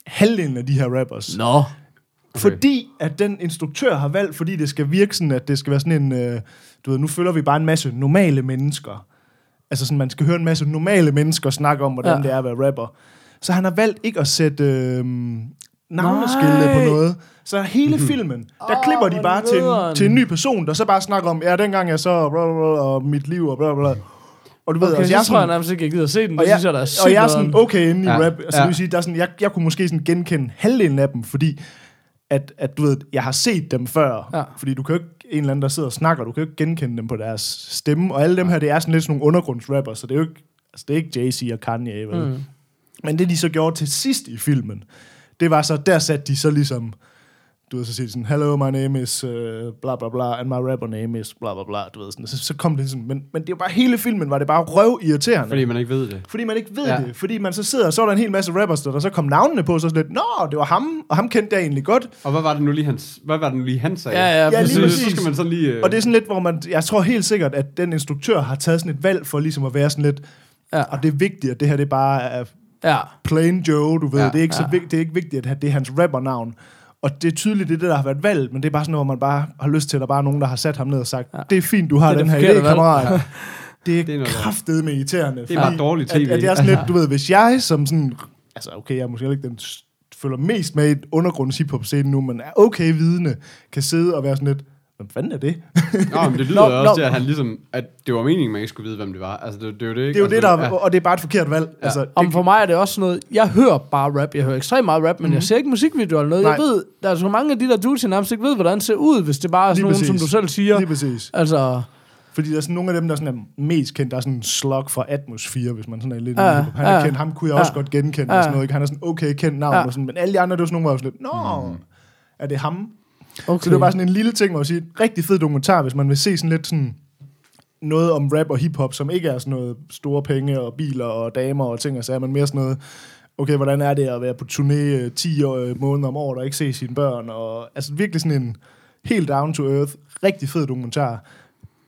D: halvdelen af de her rappers.
B: Nå.
C: Okay.
D: Fordi at den instruktør har valgt, fordi det skal virke sådan, at det skal være sådan en, øh, du ved, nu følger vi bare en masse normale mennesker. Altså sådan, man skal høre en masse normale mennesker snakke om, hvordan
B: ja.
D: det er at være rapper. Så han har valgt ikke at sætte øh, navneskilte på noget. Så hele filmen, der
B: Åh,
D: klipper de
B: hvor
D: bare til
B: nederen.
D: en, til en ny person, der så bare snakker om, ja, dengang jeg så, bla, bla, bla, og mit liv, og bla, bla, bla. Og du ved,
B: Okay,
D: altså,
B: så
D: jeg er
B: tror jeg
D: sådan,
B: nærmest ikke, jeg gider se den. Det
D: og jeg,
B: synes jeg, der er sygt
D: og jeg er
B: nederen.
D: sådan okay inde i
C: Ja,
D: ja, rap. Altså,
C: ja.
D: det vil sige, der er sådan, jeg, jeg kunne måske sådan genkende halvdelen af dem, fordi at, at du ved, jeg har set dem før.
B: Ja.
D: Fordi du kan jo ikke, en eller anden, der sidder og snakker, du kan jo ikke genkende dem på deres stemme. Og alle dem her, det er sådan lidt sådan nogle undergrundsrapper, så det er jo ikke, altså, det er ikke Jay-Z og Kanye, vel?
B: Mm.
D: Men det, de så gjorde til sidst i filmen, det var så, der satte de så ligesom du ved, så siger sådan, hello, my name is uh, bla bla bla, and my rapper name is bla bla bla, du ved sådan, så, så kom det sådan, men, men det var bare hele filmen, var det bare røv irriterende.
C: Fordi man ikke ved det.
D: Fordi man ikke ved
C: Ja.
D: det. Fordi man så sidder, og så er der en hel masse rappers, der, der så kom navnene på, så er sådan lidt, nå, det var ham, og ham kendte jeg egentlig godt.
C: Og hvad var det nu lige, han, hvad var det nu lige, han sagde?
B: Ja, ja,
D: Ja, lige
B: præcis.
C: så,
D: præcis.
C: så skal man sådan lige... Øh,
D: Og det er sådan lidt, hvor man, jeg tror helt sikkert, at den instruktør har taget sådan et valg for ligesom at være sådan lidt,
B: Ja.
D: og det er vigtigt, at det her det bare er
B: Ja.
D: plain Joe, du ved.
C: Ja.
D: Ja, det, er ikke
B: Ja.
D: så vigtigt, det er ikke vigtigt, at det er hans rappernavn. Og det er tydeligt, det er det, der har været valgt, men det er bare sådan noget, hvor man bare har lyst til, at der bare er nogen, der har sat ham ned og sagt,
B: Ja.
D: ja. det er fint, du har
B: Det
D: den her idé,
B: forkerte valg."
D: kammerat. Det er,
C: Det er
D: kraftedeme irriterende.
C: Det er bare dårligt
D: At,
C: TV.
D: at jeg er sådan lidt, du ved, hvis jeg som sådan, altså okay, jeg er måske ikke den, følger mest med i et undergrunds hiphop scene nu, men er okay vidende, kan sidde og være sådan lidt, hvad fanden er det?
C: Nå, men det lyder
B: Nå,
C: også
B: nå.
C: til, at han ligesom, at det var meningen, man ikke skulle vide, hvem det var. Altså, det, det er jo det, ikke?
D: Det er jo det,
C: altså,
D: der,
C: ja.
D: og det er bare et forkert valg. Ja. Altså,
B: Om
D: det,
B: for mig er det også sådan noget, jeg hører bare rap, jeg hører ekstremt meget rap, men mm-hmm. jeg ser ikke musikvideoer eller noget. Nej. Jeg ved, der er så mange af de der dudes, jeg nærmest ikke ved, hvordan det ser ud, hvis det bare er sådan
D: Lige
B: nogen, som du selv siger.
D: lige præcis.
B: Altså,
D: Fordi der er sådan nogle af dem, der sådan er mest kendt. Der er sådan en slug fra Atmosphere, hvis man sådan er lidt
B: Ja,
D: Han er
B: ja.
D: kendt, ham kunne jeg
B: Ja.
D: også godt genkende
B: Ja.
D: og sådan noget. Ikke? Han er sådan okay kendt navn
B: Ja.
D: og sådan, men alle de andre, det var sådan nogle, hvor jeg var sådan lidt, nå, er det ham?
B: Okay.
D: Så det var bare sådan en lille ting, hvor jeg sige, rigtig fed dokumentar, hvis man vil se sådan lidt sådan noget om rap og hiphop, som ikke er sådan noget store penge og biler og damer og ting og sager, men mere sådan noget, okay, hvordan er det at være på turné øh, 10 øh, måneder om året og ikke se sine børn, og altså virkelig sådan en helt down to earth, rigtig fed dokumentar,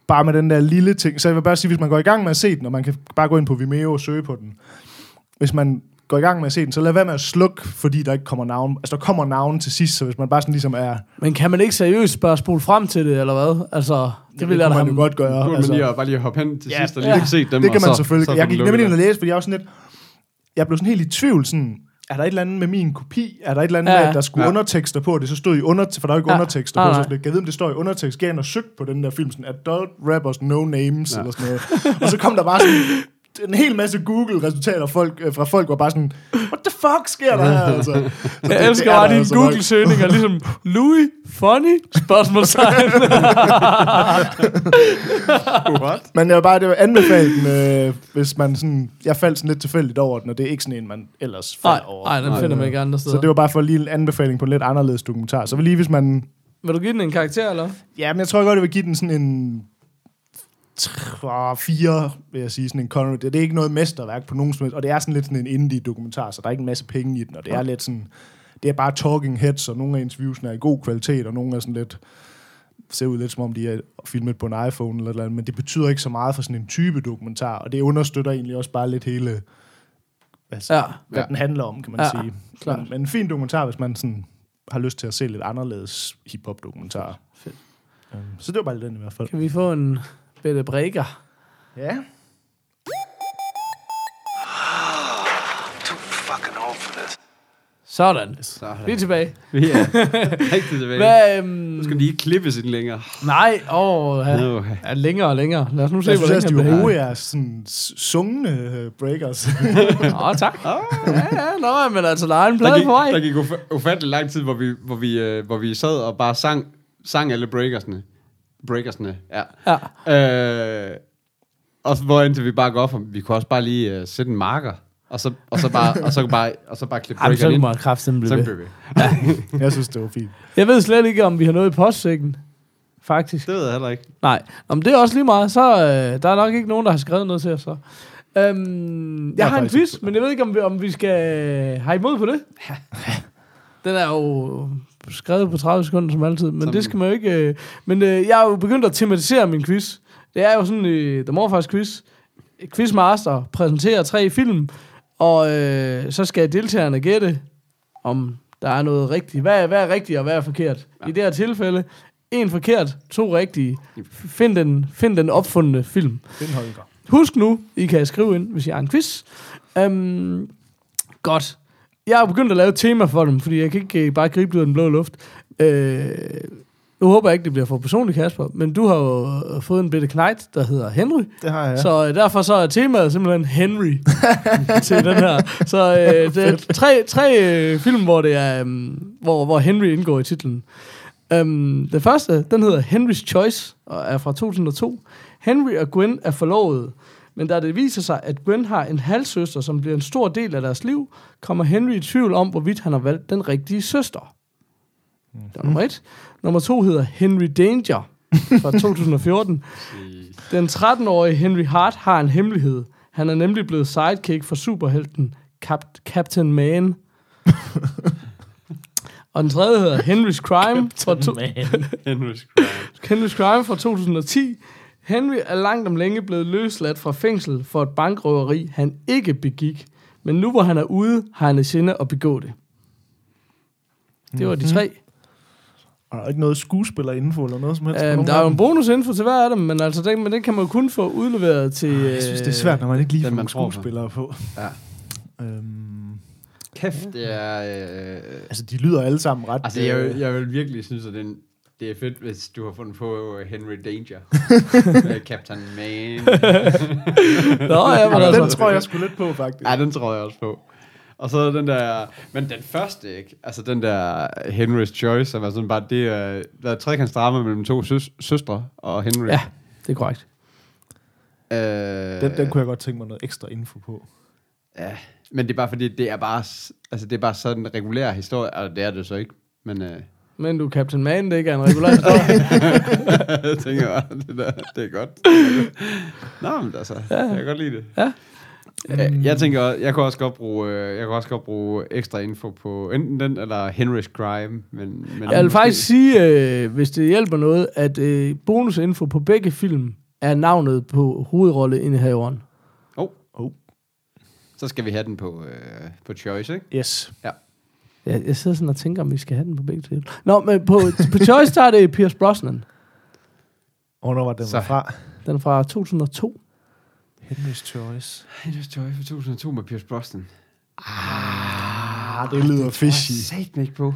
D: bare med den der lille ting. Så jeg vil bare sige, hvis man går i gang med at se den, og man kan bare gå ind på Vimeo og søge på den, hvis man går i gang med at se den, så lad være med at slukke, fordi der ikke kommer navn. Altså, der kommer navn til sidst, så hvis man bare sådan ligesom er...
B: Men kan man ikke seriøst bare spole frem til det, eller hvad? Altså, det vil jeg da
D: man
B: have...
D: jo godt gøre.
C: Nu man
D: altså.
C: lige, at- bare lige at hoppe hen til
D: Ja,
C: sidst og lige
B: ja.
C: ja, se dem.
D: Det kan
C: og
D: man
C: så,
D: selvfølgelig.
C: Så
D: jeg
C: får
D: gik nemlig ind og læse, fordi jeg var sådan lidt... Jeg blev sådan helt i tvivl, sådan... Er der et eller andet med min kopi? Er der et eller andet
B: Ja,
D: ja,
B: ja.
D: med, at der skulle
C: Ja.
D: ja. undertekster på? Det så stod i under, for der er jo ikke
B: Ja.
D: ja. undertekster
B: Nej,
D: på. Så jeg ved, om det står i undertekst. Jeg ind og søgte på den der film, sådan adult rappers, no names,
C: Ja.
D: ja. eller sådan noget. Og så kom der bare sådan en hel masse Google-resultater folk, øh, fra folk, var bare sådan, what the fuck sker der her? Altså, så det-
B: Jeg elsker
D: er
B: bare dine
D: altså.
B: Google-søgninger, ligesom Louis, funny, spørgsmålstegn.
C: What?
D: Men jeg vil bare, det var anbefalt den, øh, hvis man sådan, jeg faldt sådan lidt tilfældigt over den, og det er ikke sådan en, man ellers falder over.
B: nej, den finder man ikke andre steder.
D: Så det var bare for lige en anbefaling på en lidt anderledes dokumentar. Så vil lige, hvis man...
B: Vil du give den en karakter, eller?
D: Ja, men jeg tror godt, jeg vil give den sådan en... Fire, vil jeg sige, sådan en Connery. Det, det er ikke noget mesterværk på nogen som helst, og det er sådan lidt sådan en indie-dokumentar, så der er ikke en masse penge i den, og det er lidt sådan... Det er bare talking heads, og nogle af interviewsene er i god kvalitet, og nogle er sådan lidt ser ud lidt som om, de er filmet på en iPhone eller noget, men det betyder ikke så meget for sådan en type dokumentar, og det understøtter egentlig også bare lidt hele, altså,
B: Ja.
D: ja. hvad
C: Ja.
D: den handler om, kan man
B: Ja,
D: ja, sige.
B: klart.
D: Men, men en fin dokumentar, hvis man sådan har lyst til at se lidt anderledes hiphop-dokumentar.
B: Fedt.
D: Um, så det var bare lidt den i hvert fald.
B: Kan vi få en bedre breaker?
D: Ja.
E: Too fucking old for this.
B: Sådan.
C: Så
B: Vi er tilbage.
C: Vi er rigtig tilbage.
B: Hvad, øhm,
C: Nu skal de ikke klippes ind længere.
B: Nej, åh, ja.
C: No.
B: ja, længere og længere. Lad os nu se,
D: Jeg
B: hvor
D: synes
B: længe
D: også, de
B: han
D: var
B: bliver
D: gode, jeres sådan s- sungne øh, breakers.
B: Åh, tak. Ja, ja, nå, men altså, der er en plade
C: gik,
B: på vej.
C: der gik uf- ufattelig lang tid, hvor vi, hvor vi, øh, hvor vi sad og bare sang, sang alle breakersne. Breakersne, ja.
B: Ja.
C: Øh, og så- hvor indtil vi bare går op, og vi kunne også bare lige øh, sætte en marker, og så, og så bare, og så bare, og så bare klippe
B: Jamen, så
C: breakeren ind.
B: må kraften
C: Så
B: blive ved.
C: vi.
D: jeg synes, det var fint.
B: Jeg ved slet ikke, om vi har noget i postsækken. Faktisk.
C: Det ved jeg heller ikke.
B: Nej, Nå, men det er også lige meget. Så øh, der er nok ikke nogen, der har skrevet noget til os. Så. Øhm, jeg,
D: Jeg
B: har en quiz, men jeg ved ikke, om vi, om vi skal have imod på det. Den er jo skrevet på 30 sekunder som altid, men
C: Som-
B: det skal man jo ikke... Øh, men øh, jeg har jo begyndt at tematisere min quiz. Det er jo sådan øh, The Morfars quiz. Quizmaster præsenterer tre film, og øh, så skal deltagerne gætte, om der er noget rigtigt. Hvad er, hvad er rigtigt, og hvad er forkert? Ja. I det her tilfælde, en forkert, to rigtige. Find den, find den opfundne film.
D: Den Holger.
B: Husk nu, I kan skrive ind, hvis I har en quiz. Um, godt. Jeg har begyndt at lave et tema for dem, fordi jeg kan ikke øh, bare gribe det ud af den blå luft. Uh, nu håber jeg ikke, det bliver for personligt, Kasper, men du har jo øh, fået en bitte knægt, der hedder Henry.
D: Det har jeg.
B: Så øh, derfor så er temaet simpelthen Henry til den her. Så øh, det er tre, tre øh, film, hvor, det er, um, hvor, hvor Henry indgår i titlen. Um, den første, den hedder Henry's Choice, og er fra 2002. Henry og Gwen er forlovet, men da det viser sig, at Gwen har en halvsøster, som bliver en stor del af deres liv, kommer Henry i tvivl om, hvorvidt han har valgt den rigtige søster. Det var nummer et. Nummer to hedder Henry Danger fra 2014. Den 13-årige Henry Hart har en hemmelighed. Han er nemlig blevet sidekick for superhelten Cap- Captain Man. Og den tredje hedder Henry's Crime fra, to-
C: Henry's Crime.
B: Henry's Crime fra 2010. Henry er langt om længe blevet løsladt fra fængsel for et bankrøveri, han ikke begik. Men nu hvor han er ude, har han i sinde at begå det. Det var de tre.
D: Og der er ikke noget skuespillerinfo eller noget som helst. nogen
B: der er jo en bonusinfo til hver af dem, men altså den, men den kan man jo kun få udleveret til...
D: Jeg synes, det er svært, når man ikke lige får
C: man
D: skuespillere på.
C: Ja.
D: Øhm,
C: Kæft, det er... Øh,
D: altså, de lyder alle sammen ret...
C: altså, jeg,
D: øh,
C: vil- jeg vil virkelig synes, at den, det er fedt, hvis du har fundet på øh, Henry Danger. Øh, Captain Man.
B: Nå, ja, men
D: Jamen,
B: altså...
D: den tror jeg sgu lidt på, faktisk.
C: Ja, den tror jeg også på. Og så den der... Men den første, ikke? Altså den der Henry's Choice, som er sådan bare... Det er, der er trekants drama mellem to søs, søstre og Henry.
B: Ja, det er korrekt.
C: Øh,
D: Den, den kunne jeg godt tænke mig noget ekstra info på.
C: Ja, men det er bare fordi, det er bare, altså det er bare sådan en regulær historie, og det er det så ikke, men øh,
B: Men du er Captain Man, det ikke er en regulær historie.
C: jeg tænker bare, det, der, det er godt. Nå, men altså, ja. jeg kan godt lide det.
B: Ja.
C: Jeg, jeg tænker, jeg kunne også godt bruge, øh, jeg kunne også godt bruge ekstra info på enten den eller Henry's Crime, men, men
B: Jeg vil
C: måske-
B: faktisk sige, øh, hvis det hjælper noget, at øh, bonusinfo på begge film er navnet på hovedrolleindehaveren.
C: Oh,
D: Oh.
C: så skal vi have den på, øh, på Choice, ikke?
D: Yes.
B: Jeg, jeg sidder sådan og tænker, om vi skal have den på begge til. Nå, men på, på Choice, der er det Pierce Brosnan.
D: Hvornår var den
C: Så.
D: var fra?
B: Den er fra 2002.
D: Henry's Choice.
C: Henry's Choice fra 2002 med Pierce Brosnan.
D: Ah, det lyder fishy.
C: Sat mig ikke på.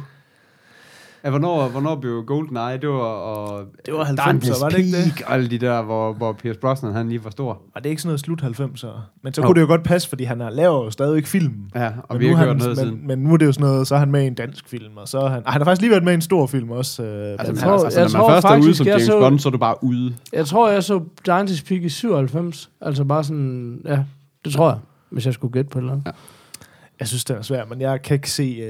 C: Ja, hvornår, hvornår blev GoldenEye? Det var, og
D: Det var 90'er,
C: Dante's
D: var det ikke det?
C: Peak, og alle de der, hvor, hvor Pierce Brosnan han lige var stor.
D: Var det ikke sådan noget slut 90'er? Men så
C: Jo.
D: kunne det jo godt passe, fordi han er- laver jo stadigvæk film.
C: Ja, og
D: Men
C: vi
D: nu
C: har
D: er
C: ikke hørt noget
D: men,
C: siden.
D: men nu er det jo sådan noget, så er han med i en dansk film, og så er han... Ej, han har faktisk lige været med i en stor film også. Øh,
C: Altså,
D: blandt
B: tror-
C: altså,
B: jeg
C: når man
B: tror
C: først er ude som James
B: så-
C: Bond, så er du bare ude.
B: Jeg tror, jeg så Dante's Peak i 97. Altså bare sådan, ja, det tror jeg, hvis jeg skulle gætte på et eller andet.
D: Jeg synes, det er svært, men jeg kan ikke se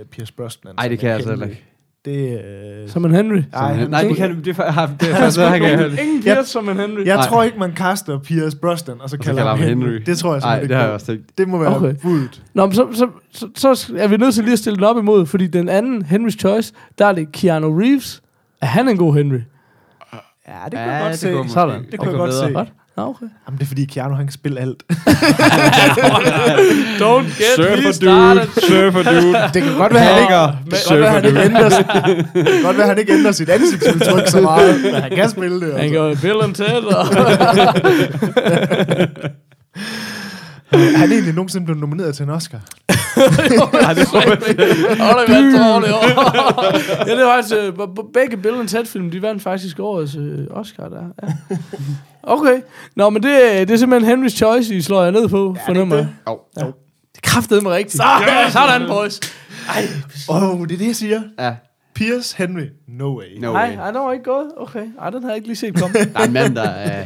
D: uh, Pierce Brosnan.
C: Nej, det kan jeg altså heller ikke.
D: Det, øh,
B: Som en Henry.
D: Ej, han-
C: Nej, det kan det er, for- det er faktisk, det kan jeg heller ikke.
B: Ingen Pierce som en Henry.
D: jeg
C: Nej.
D: tror ikke, man kaster Pierce Brosnan, og så
C: så
D: kalder
C: kalder
D: ham Henry.
C: Henry.
D: Det tror jeg
C: Nej,
D: simpelthen
C: det
D: ikke
C: har jeg også tænkt.
D: Det må være
B: Okay.
D: okay. budet.
B: Nå, men så, så, så, så er vi nødt til lige at stille den op imod, fordi den anden, Henry's Choice, der er det Keanu Reeves. Er han en god Henry?
D: Ja, det kunne
C: Ja,
D: jeg godt
C: det
D: se.
B: Sådan.
D: Det kunne jeg godt se.
B: Okay.
D: Jamen, det er fordi Keanu, han kan spille alt.
B: Don't get
C: Surfer dude, surfer dude.
D: Det kan godt være, han ikke, det kan godt være, han ikke ændrer, det kan godt være, han ikke ændrer sit ansigtsudtryk så meget, men han kan spille det.
B: Han
D: Altså.
B: går Bill and Ted, og
D: Er han egentlig nogensinde blevet nomineret til en Oscar?
B: Ej, det var det vandt dårligt år. ja, det var altså, begge Bill and Ted film, de vandt faktisk årets øh, Oscar der. Ja. Okay. Nå, men det, det er simpelthen Henry's Choice, I slår jeg ned på, ja, fornemmer jeg.
C: Jo.
B: Ja. Det er kraftedeme rigtigt. Så, ja, sådan, boys.
D: Åh, oh, det er det, jeg siger.
C: Ja,
D: Pierce Henry. No way.
C: no
B: Nej,
C: way.
B: ej, den var ikke gået. Okay. Ej, den havde jeg ikke lige set komme.
C: Der er en mand, der er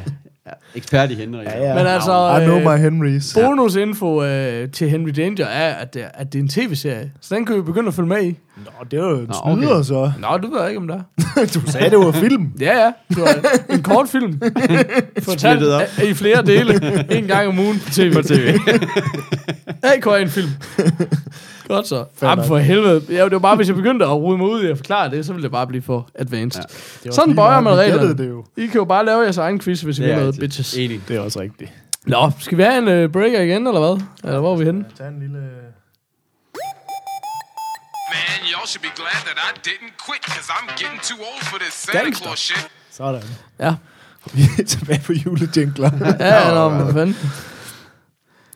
C: er ekspert i Henry.
D: Ja, ja.
B: Men altså,
D: I know
B: øh,
D: my Henrys.
B: Bonusinfo øh, til Henry Danger er, at det, at det er en tv-serie. Så den kan vi begynde at følge med i.
D: Nå, det er jo en
C: Nå,
D: snyder,
C: okay.
D: så.
B: Nå, det ved ikke, om der er.
D: Du sagde, det var film.
B: Ja, ja. Det var en kort film. Fortalt
C: op.
B: i flere dele. En gang om ugen på tv.
C: På tv.
B: AK en film. Godt så. Jamen for helvede. Ja, det var bare, hvis jeg begyndte at rode mig ud i at forklare det, så ville det bare blive for advanced.
C: Ja.
D: Det
B: Sådan bøjer man reglerne.
D: det jo.
B: I kan jo bare lave jeres egen quiz, hvis I vil
C: Det er
B: noget, bitches.
C: Enig.
D: Det er også rigtigt.
B: Nå, skal vi have en uh, breaker igen, eller hvad? Eller hvor er vi henne?
D: Tag en lille...
E: Y'all should be glad that I didn't quit, because I'm getting too old for this Santa
B: Gangster.
E: Claus shit.
D: Sådan.
B: Ja.
D: Vi er tilbage på julejingler.
B: Ja, nå, hvad fanden.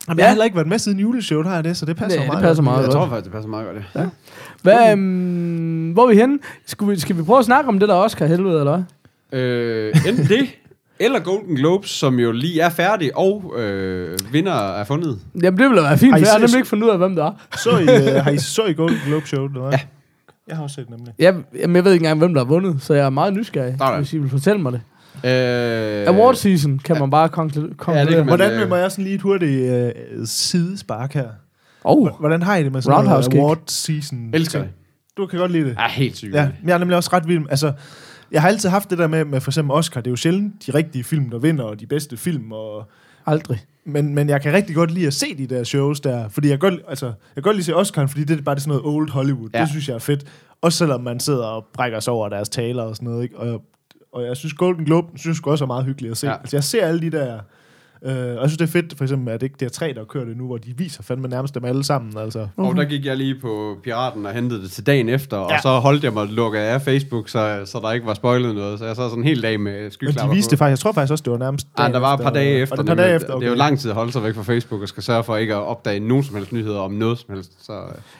D: Jamen, jeg har heller ikke været med siden juleshowet, har jeg det, så det passer
B: Nej, det
D: meget.
B: passer meget
C: Jeg
B: godt.
C: tror faktisk, det passer meget godt, ja.
B: Hvad, um, hvor er vi henne? Skal vi, skal vi prøve at snakke om det der Oscar helvede, eller hvad?
C: Øh, enten det, eller Golden Globes, som jo lige er færdig, og øh, vinder er fundet.
B: Jamen, det ville da være fint, for jeg har nemlig ikke fundet ud af, hvem der er.
D: Så I, uh, har I så I Golden Globe Show, eller hvad? Ja. Jeg har også set nemlig.
B: Jeg, jamen, jeg ved ikke engang, hvem der har vundet, så jeg er meget nysgerrig,
C: Sådan.
B: hvis I vil fortælle mig det.
C: Øh,
B: Award season kan man bare konklu- konkludere.
C: kan man.
D: Hvordan
C: øh,
D: vil må jeg sådan lige et hurtigt uh, sidespark her?
B: Oh,
D: Hvordan har I det med sådan
B: Roundhouse
D: noget
B: kick.
D: award season?
C: Elsker
D: ting? Du kan godt lide det.
C: er helt sygt.
D: Ja, men jeg er nemlig også ret vild. med- Altså, jeg har altid haft det der med, med for eksempel Oscar. Det er jo sjældent de rigtige film, der vinder, og de bedste film. Og,
B: Aldrig.
D: men, men jeg kan rigtig godt lide at se de der shows der. Fordi jeg kan godt, altså, jeg kan godt lide at se Oscar, fordi det er bare det sådan noget old Hollywood. Ja. Det synes jeg er fedt. Også selvom man sidder og brækker sig over deres taler og sådan noget. Ikke? Og, og jeg synes Golden Globe synes jeg også er meget hyggeligt at se. Ja. Altså, jeg ser alle de der... Øh, og jeg synes, det er fedt, for eksempel, at det ikke det er tre, der kører det nu, hvor de viser fandme nærmest dem alle sammen. Altså.
C: Og der gik jeg lige på Piraten og hentede det til dagen efter, ja. Og så holdt jeg mig lukket af Facebook, så, så der ikke var spoilet noget. Så jeg så sådan en hel dag med
D: Men
C: skyklapper
D: de viste
C: på.
D: det faktisk, jeg tror faktisk også, det var nærmest
C: Ja, der var et par dage
D: og-
C: efter.
D: Og det er et par dage efter,
C: Det er jo lang tid at holde sig væk fra Facebook og skal sørge for ikke at opdage nogen som helst nyheder om noget som helst. Så, øh,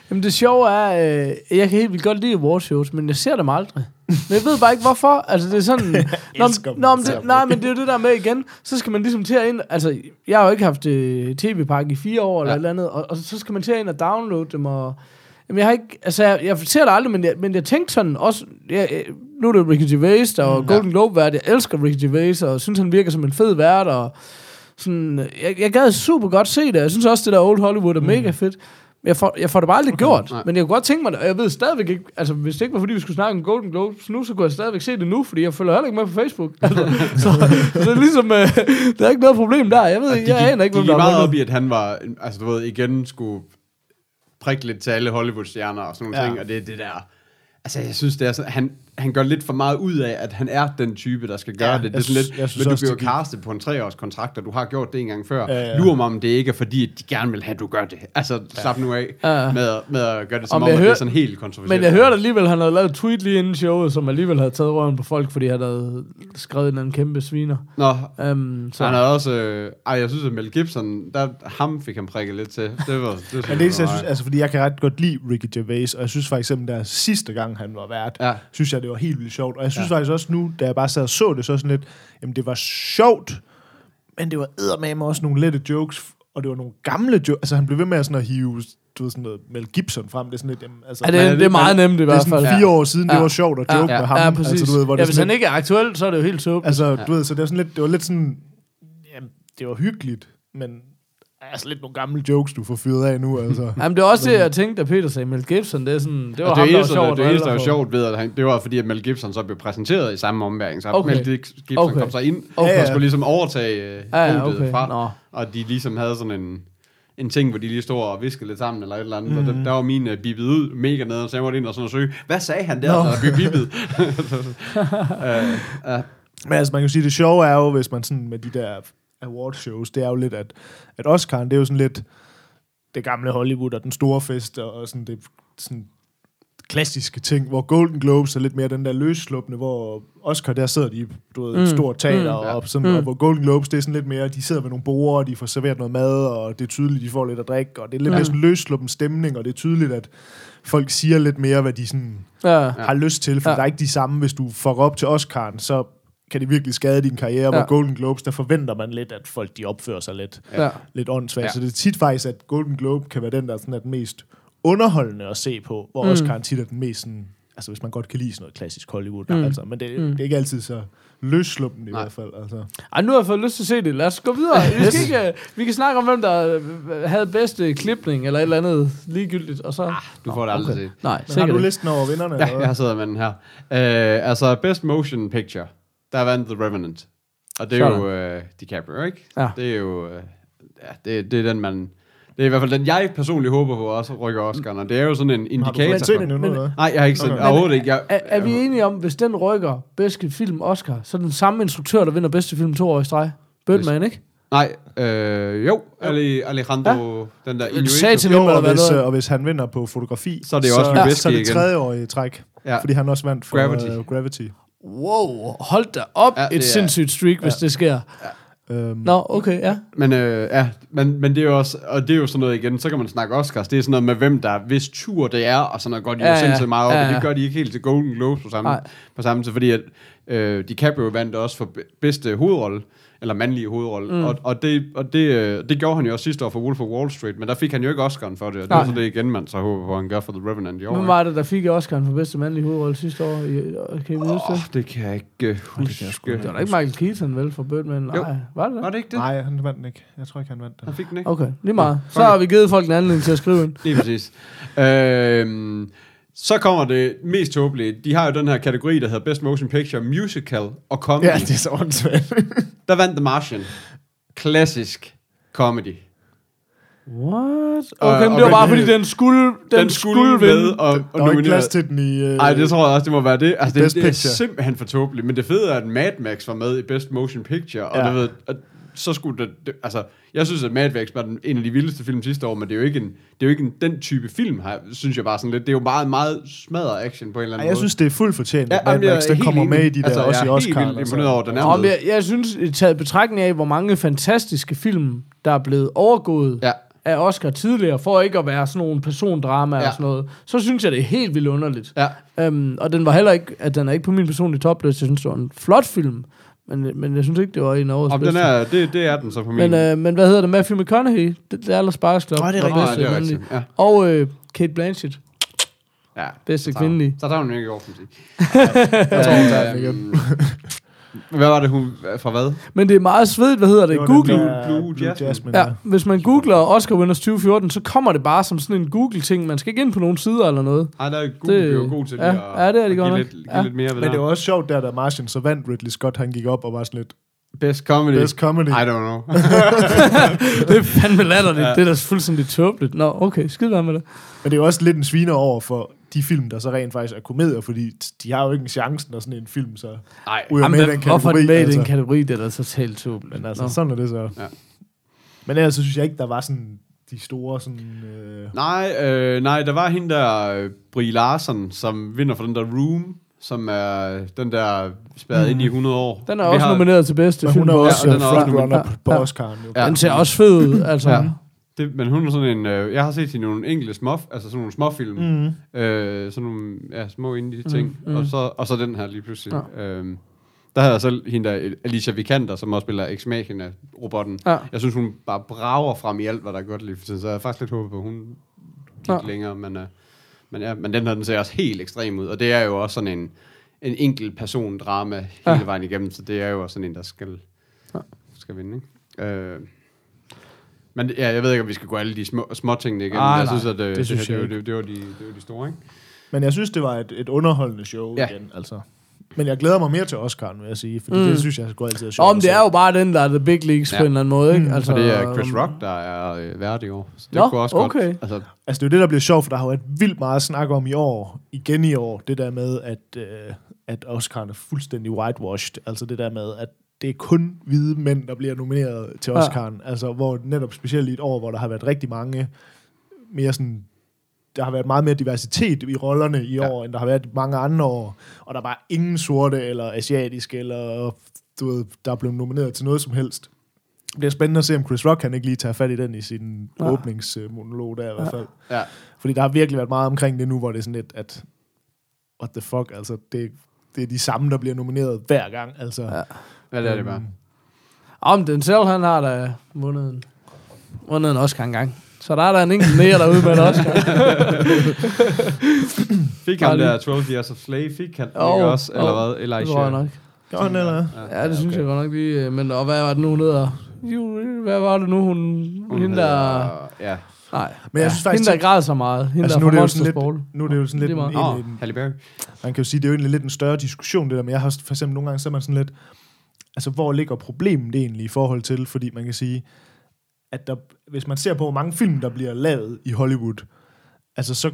B: Jamen det sjove er, øh, jeg kan helt vildt godt lide awardshows, men jeg ser dem aldrig. Men jeg ved bare ikke, hvorfor. Altså det er sådan... nå,
D: elsker dem,
B: nå, men
D: ser
B: det, nej, men det er jo det der med igen. Så skal man ligesom til at ind... Altså, jeg har jo ikke haft øh, tv-pakke i fire år eller
C: Ja.
B: et eller andet, og, og, så skal man til at ind og downloade dem, og... Jamen, jeg har ikke... Altså, jeg, jeg ser det aldrig, men jeg, men jeg tænkte sådan også... Jeg, jeg, nu er det Ricky Gervais, der er
C: Mm,
B: Golden Globe-vært. Jeg elsker Ricky Gervais, og synes, han virker som en fed vært, og sådan... Jeg, jeg gad super godt se det. Jeg synes også, det der Old Hollywood er
D: Mm.
B: mega fedt. Jeg får, jeg får det bare aldrig okay, gjort.
C: nej.
B: Men jeg kunne godt tænke mig det, og jeg ved stadigvæk ikke... Altså, hvis det ikke var, fordi vi skulle snakke om Golden Globes nu, så kunne jeg stadigvæk se det nu, fordi jeg følger heller ikke med på Facebook. Altså, så, så, det er ligesom... Øh, der er ikke noget problem der. Jeg ved,
C: de
B: jeg, aner ikke,
C: de
B: hvem
C: gik
B: der
C: meget
B: er
C: op i, at han var, altså du ved, igen skulle prikke lidt til alle Hollywood-stjerner og sådan nogle
D: Ja.
C: ting, og det er det der... Altså, jeg synes, det er sådan, han, han gør lidt for meget ud af, at han er den type, der skal gøre
D: Ja,
C: det. Det er sådan lidt,
D: jeg synes
C: men du bliver castet på en treårs kontrakt, og du har gjort det en gang før.
D: Ja,
C: Ja. Lurer mig, om det ikke er fordi, at de gerne vil have, at du gør det. Altså, slap nu af
B: Ja,
C: med, med at gøre det som
B: Om
C: om, at det er sådan helt kontroversielt.
B: Men jeg hørte alligevel, at han havde lavet et tweet lige inden showet, som alligevel havde taget røven på folk, fordi han havde skrevet en eller anden kæmpe sviner.
C: Nå,
B: Um, så
C: han havde også... Øh, ej, jeg synes, at Mel Gibson, der, ham fik han prikket lidt til. Det var... Det, synes
D: Men det er, jeg synes, altså, fordi jeg kan ret godt lide Ricky Gervais, og jeg synes for eksempel, der sidste gang han var vært,
C: Ja.
D: synes jeg, det var helt vildt sjovt. Og jeg synes ja. faktisk også nu, da jeg bare sad og så det, så sådan lidt, jamen det var sjovt, men det var eddermame også nogle lette jokes, og det var nogle gamle jokes. Altså han blev ved med at, sådan at hive du ved, sådan noget Mel Gibson frem. Det er sådan lidt, jamen, altså,
B: ja, det,
C: er
B: det,
C: det-
B: er meget nemt i
D: det er
B: hvert
D: sådan
B: fald.
D: fire år siden, det
B: Ja.
D: var sjovt at
B: Ja,
D: joke
C: ja,
D: med ham.
B: Ja, præcis.
D: Altså, du ved, hvor det
B: ja, hvis han ikke er aktuel, så er det jo helt tåbeligt.
D: Altså, du ved, så det var sådan lidt, det var lidt sådan, jamen, det var hyggeligt, men altså lidt nogle gamle jokes, du får fyret af nu, altså.
B: Jamen, det er også det, jeg tænkte, da Peter sagde Mel Gibson. Det, er sådan, det var
C: Og
B: ham,
C: det
B: der var
C: eneste, der,
B: at
C: det eneste, der var sjovt ved, at han, det var fordi, at Mel Gibson så blev præsenteret i samme omværing. Så
B: Okay.
C: Mel Gibson
B: Okay.
C: kom så ind,
B: Okay.
C: og skulle ligesom overtage øh,
B: Ja, ja, okay.
C: fra.
B: Nå.
C: Og de ligesom havde sådan en, en ting, hvor de lige stod og viskede lidt sammen, eller et eller andet. Mm. Og der, der var min uh, bippet ud mega nede, så jeg måtte ind og sådan og søge, hvad sagde han der, når der blev bippet? uh, uh,
D: Men altså, man kan jo sige, det sjove er jo, hvis man sådan med de der award shows, det er jo lidt, at, at Oscar'en, det er jo sådan lidt det gamle Hollywood og den store fest, og, sådan det sådan klassiske ting, hvor Golden Globes er lidt mere den der løsslupne, hvor Oscar, der sidder de du ved,
B: Mm.
D: mm. stort teater,
B: Mm.
D: mm. og, sådan,
B: Mm.
D: og hvor Golden Globes, det er sådan lidt mere, de sidder ved nogle borde, og de får serveret noget mad, og det er tydeligt, de får lidt at drikke, og det er lidt
B: Ja.
D: mere sådan løssluppen stemning, og det er tydeligt, at folk siger lidt mere, hvad de sådan
B: Ja.
D: ja. har lyst til, for
B: Ja.
D: ja. der er ikke de samme, hvis du får op til Oscar'en, så kan det virkelig skade din karriere, ja. Hvor Golden Globes, der forventer man lidt, at folk de opfører sig lidt,
B: Ja.
D: lidt åndssvagt. Ja. Så det er tit faktisk, at Golden Globe kan være den, der sådan er den mest underholdende at se på, hvor
B: Mm.
D: Oscar'en tit er den mest sådan, altså hvis man godt kan lide sådan noget klassisk Hollywood,
B: Mm.
D: altså, men det,
B: Mm.
D: det er ikke altid så løssluppen i
C: Nej.
D: hvert fald. Altså.
B: Ej, nu har jeg fået lyst til at se det. Lad os gå videre. Vi, skal ikke, øh, vi kan snakke om, hvem der øh, havde bedste klipning, eller et eller andet ligegyldigt, og så...
C: du får det aldrig okay. set.
B: Nej,
D: Men har du listen over vinderne?
C: Ja,
D: eller
C: jeg har siddet med den her. Uh, altså, Best Motion Picture, der vandt The Revenant. Og det er
B: Sådan.
C: jo uh, DiCaprio, ikke?
B: Ja.
C: Det er jo... Uh, ja, det, det er den, man... Det er i hvert fald den, jeg personligt håber på også rykker Oscar'en. Og det er jo sådan en
D: Har du
C: indikator.
D: set den endnu?
C: Nej, jeg har ikke set
D: Okay.
C: okay. overhovedet ikke. Jeg,
B: Er, er vi enige om, hvis den rykker bedste film Oscar, så er den samme instruktør, der vinder bedste film to år i streg? Birdman, ikke?
C: Nej, øh, jo, Ali, Alejandro, ja. den der Inuit.
B: Satan.
D: Jo,
B: Hvem er
D: og
B: der
D: hvis,
B: været?
D: øh, og hvis han vinder på fotografi,
C: Så er det jo også Lubeski
D: så er det tredje år i træk,
C: Ja.
D: fordi han også vandt for.
C: Gravity.
D: Uh, Gravity.
B: Wow, hold da op
C: Ja,
B: ja, et sindssygt streak, hvis det sker.
D: Um,
B: Nå, okay, ja.
C: Men, øh, ja, men, men det er jo også, og det er jo sådan noget igen, så kan man snakke Oscars, det er sådan noget med, hvem der, hvis tur det er, og sådan noget går de
B: Ja,
C: jo
B: ja.
C: sindssygt meget op,
B: Ja,
C: ja,
B: ja.
C: og det gør de ikke helt til Golden Globes på samme, på samme tid, fordi at øh, DiCaprio vandt også for be- bedste hovedrolle, eller mandlige hovedrolle, mm. og, og, det, og det, øh, det gjorde han jo også sidste år for Wolf of Wall Street, men der fik han jo ikke Oscar'en for det, og det er så det igen, man så håber på, han gør for The Revenant i år.
B: Hvem var det, der fik Oscar'en for bedste mandlige hovedrolle sidste år? I, kan I huske
C: Åh,
B: det?
C: det kan jeg ikke øh, huske.
B: Det var da ikke Michael Keaton, vel, for Birdman? Nej,
C: Jo.
B: var det
C: Var
B: det?
C: det ikke det?
D: Nej, han vandt den ikke. Jeg tror ikke, han vandt den.
C: Han fik den ikke.
B: Okay, lige meget.
C: Nå,
B: Så har vi givet folk en anledning til at skrive ind.
C: Lige præcis. øhm, Så kommer det mest tåbelige. De har jo den her kategori, der hedder Best Motion Picture, Musical og Comedy.
D: Ja, det er så åndssvagt.
C: Der vandt The Martian. Klassisk comedy.
B: What?
C: Og-
B: Okay, men
C: og
B: det var bare, fordi den skulle, den,
C: Den skulle med og, og
D: Der var ikke plads til den i... Øh,
C: Ej, det tror jeg også, det må være det. Altså, det, det er
D: Picture.
C: simpelthen for tåbeligt. Men det fede er, at Mad Max var med i Best Motion Picture. Og
D: Ja.
C: det ved, at så skulle det, det, altså, jeg synes, at Mad Max var den, en af de vildeste film sidste år, men det er jo ikke, en, det er jo ikke en, den type film, her, synes jeg bare sådan lidt. Det er jo meget, meget smadret action på en eller anden
D: Ej, jeg
C: måde.
D: synes, det er fuldt fortjent,
C: Ja,
D: Mad Max, den kommer
C: enig.
D: med i de der,
C: Altså,
D: også i
C: jeg er helt
D: Oscar.
C: vildt imponeret over, den
B: jeg, jeg synes, taget betragtning af, hvor mange fantastiske film, der er blevet overgået
C: Ja.
B: af Oscar tidligere, for ikke at være sådan nogle persondrama
C: Ja.
B: og sådan noget, så synes jeg, det er helt vildt underligt.
C: Ja.
B: Um, og den var heller ikke, at den er ikke på min personlige topliste. Jeg synes, det var en flot film, men, men jeg synes ikke, det var en af årets
C: Og den er, det, det er den så på min.
B: men, øh, men hvad hedder det? Matthew McConaughey, det, det er Alice Spice Club.
D: Nå, det er rigtigt.
B: bedste
C: Nå, det er rigtigt, ja.
B: Og øh, Kate Blanchett,
C: ja.
B: bedste
C: Så
B: kvindelige.
C: Så tager hun ikke over, kan man sige.
D: Jeg tror, hun tager
C: Øhm, Hvad var det, hun fra hvad?
B: Men det er meget svedigt, hvad hedder det?
D: Det
B: Google.
D: den der
C: Blue
D: Blue
C: Jasmine.
D: Jasmine.
B: Ja, hvis man googler Oscar Winners 2014, så kommer det bare som sådan en Google-ting. Man skal ikke ind på nogen sider eller noget.
C: Ej, der er Google
B: Det-
C: det, jo god til
B: ja,
C: lige at,
B: ja, det er de
C: at
B: godt
C: give, lidt, give
B: Ja.
C: lidt mere ved
D: Men det var også sjovt, der da Martian så vandt Ridley Scott, han gik op og var sådan lidt,
C: Best comedy.
D: best comedy.
C: I don't know.
B: det er fandme latterligt. Ja. Det er da fuldstændig tåbeligt. Nå, okay, skid med det.
D: Men det er jo også lidt en sviner over for de film, der så rent faktisk er komedier, fordi de har jo ikke en chance, når sådan en film så
C: Nej.
D: ryger med i den
B: hvorfor er
D: kategori.
B: den med i
D: altså.
B: den kategori? Det er da totalt tåbeligt.
D: Men altså,
B: Nå.
D: sådan er det så.
C: Ja.
D: Men ellers så synes jeg ikke, der var sådan de store sådan... Øh,
C: Nej, øh, nej, der var hende der, øh, Brie Larson, som vinder for den der Room, som er den der spærret mm. ind i 100 år.
B: Den er
C: Vi
B: også
C: har-
B: nomineret til bedste film.
D: hun er også
C: Ja, og den er også
B: nomineret.
D: på. Oscar'en.
C: Ja.
B: Den ser også fed ud, altså.
C: Ja. Det, men hun er sådan en, øh, jeg har set hende i nogle enkelte små, altså sådan nogle småfilm,
D: Mm.
C: øh, sådan nogle ja, små indie ting,
B: mm.
C: og, så, og så den her lige pludselig. Ja. Øhm, der havde jeg selv hende der, Alicia Vikander, som også spiller Ex Machina, robotten.
B: Ja.
C: Jeg synes, hun bare brager frem i alt, hvad der er godt lige for tiden, så jeg har faktisk lidt håbet på, at hun gik
B: Ja.
C: længere, men, øh, men, ja, men den her, den ser også helt ekstrem ud, og det er jo også sådan en, en enkelt person drama hele
B: ja.
C: vejen igennem, så det er jo også sådan en, der skal,
B: Ja.
C: skal vinde, ikke? Øh, men ja, jeg ved ikke, om vi skal gå alle de små, små tingene igennem.
B: Ej,
C: jeg
B: nej,
C: synes, at øh,
B: det
C: det,
B: synes
C: det,
B: jeg
C: det, det, det, var de, det var de store, ikke?
D: Men jeg synes, det var et, et underholdende show
C: Ja.
D: igen, altså. Men jeg glæder mig mere til Oscar'en, vil jeg sige, fordi
B: Mm.
D: det synes jeg går altid er sjovt.
B: Om det er jo bare den, der er The Big Leagues ja. På en eller anden måde, ikke?
D: Mm.
B: Altså,
C: Og det er Chris
B: øhm,
C: Rock, der er øh, vært i år. Så det
B: Nå,
C: kunne også
B: okay.
C: godt. Altså,
D: Altså, det er jo det, der bliver sjovt, for der har været vildt meget snak om i år, igen i år, det der med, at, øh, at Oscar'en er fuldstændig whitewashed. Altså det der med, at det er kun hvide mænd, der bliver nomineret til
B: Ja.
D: Oscar'en. Altså, hvor netop specielt i et år, hvor der har været rigtig mange mere sådan der har været meget mere diversitet i rollerne i
C: Ja.
D: år, end der har været i mange andre år. Og der er bare ingen sorte eller asiatiske, eller du ved, der er blevet nomineret til noget som helst. Det bliver spændende at se, om Chris Rock kan ikke lige tage fat i den i sin
B: Ja.
D: ja. åbningsmonolog der i hvert fald.
C: ja.
D: Fordi der har virkelig været meget omkring det nu, hvor det er sådan lidt, at what the fuck, altså det, det er de samme, der bliver nomineret hver gang. Altså,
B: Ja.
C: Ja, det er det bare.
D: Øhm,
B: Om den selv, han har da vundet en, vundet en Oscar engang. Så der er der en enkelt mere derude med en Oscar.
C: Fik
B: Bare
C: han der 12 Years of Slave, fik han ikke også? Eller
B: jo,
C: hvad? Elijah?
B: det tror jeg nok.
D: Gjorde han, eller?
B: Ja, det synes jeg godt nok lige. øh, Men og hvad var det nu, hun hedder? Hvad var det nu, hun...
C: Hun
B: hende der...
C: hedder- Ja.
B: Nej,
D: Men jeg synes faktisk
B: hende der græd så meget. Hende
D: Altså,
B: der
D: nu er det jo sådan
B: Ball.
D: Nu er det jo sådan lidt
B: Det
D: en, en,
C: Halle Berry.
D: man kan jo sige, det er jo egentlig lidt en større diskussion, det der, men jeg har for eksempel nogle gange, så man sådan lidt, altså hvor ligger problemet egentlig i forhold til, fordi man kan sige, at der, hvis man ser på, hvor mange film, der bliver lavet i Hollywood, altså så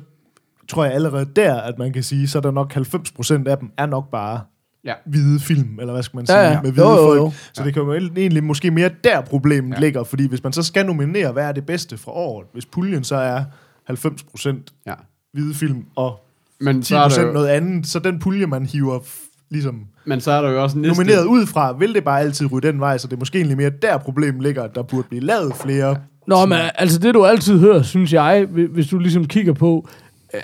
D: tror jeg allerede der, at man kan sige, så er der nok 90% af dem er nok bare
C: Ja.
D: hvide film, eller hvad skal man
B: Ja,
D: sige,
B: ja.
D: med hvide
B: Jo, jo,
D: folk.
B: jo.
D: Så det kan jo egentlig måske mere der problemet
C: Ja.
D: ja. ligger, fordi hvis man så skal nominere, hvad er det bedste fra året, hvis puljen så er 90%
C: Ja.
D: hvide film og
C: Men
D: 10%
C: så, er der jo,
D: noget andet, så den pulje, man hiver ligesom
C: men så er der jo også næste...
D: nomineret ud fra, vil det bare altid ryge den vej, så det er måske egentlig mere der problemet ligger, at der burde blive lavet flere.
B: Nå, men altså det du altid hører, synes jeg, hvi- hvis du ligesom kigger på øh,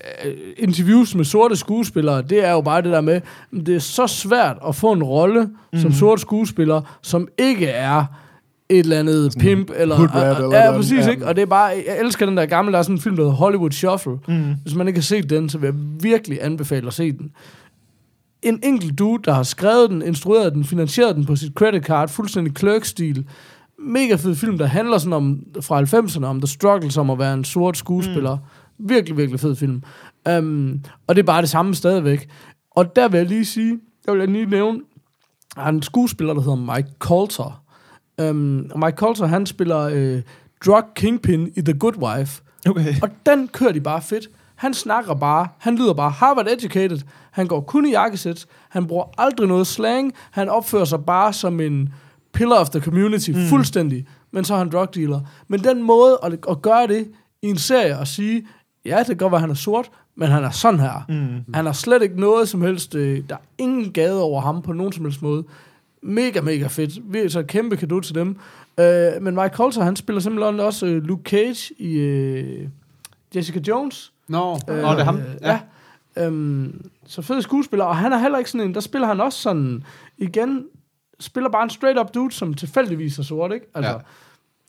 B: interviews med sorte skuespillere, det er jo bare det der med, at det er så svært at få en rolle mm. som sort skuespiller, som ikke er et eller andet
D: Sådan
B: pimp, eller...
D: rat
B: ja,
D: eller
B: ja,
D: noget.
B: præcis,
D: Ja.
B: ikke? Og det er bare... Jeg elsker den der gamle, der er sådan en film, der hedder Hollywood Shuffle.
D: Mm.
B: Hvis man ikke har set den, så vil jeg virkelig anbefale at se den. En enkelt dude, der har skrevet den, instrueret den, finansieret den på sit credit card, fuldstændig clerk-stil. Mega fed film, der handler sådan om, fra 90'erne, om the struggle som at være en sort skuespiller. Mm. Virkelig, virkelig fed film. Um, og det er bare det samme stadigvæk. Og der vil jeg lige sige, der vil jeg lige nævne, der er en skuespiller, der hedder Mike Coulter. Um, og Mike Coulter, han spiller øh, drug kingpin i The Good Wife.
D: Okay.
B: Og den kører de bare fedt. Han snakker bare, han lyder bare Harvard educated, han går kun i jakkesæt, han bruger aldrig noget slang, han opfører sig bare som en pillar of the community, mm. fuldstændig, men så er han drug dealer. Men den måde at, at gøre det i en serie og sige, ja, det kan godt være, han er sort, men han er sådan her. Mm. Han har slet ikke noget som helst, øh, der er ingen gade over ham på nogen som helst måde. Mega, mega fedt. Virkelig så et kæmpe kado til dem. Øh, men Mike Coulter, han spiller simpelthen også øh, Luke Cage i øh, Jessica Jones.
C: Nå, øh, og det er ham.
B: Ja. ja. Øhm, så fed skuespiller, og han er heller ikke sådan en, der spiller han også sådan, igen, spiller bare en straight up dude, som tilfældigvis er sort, ikke? Altså,
C: Ja.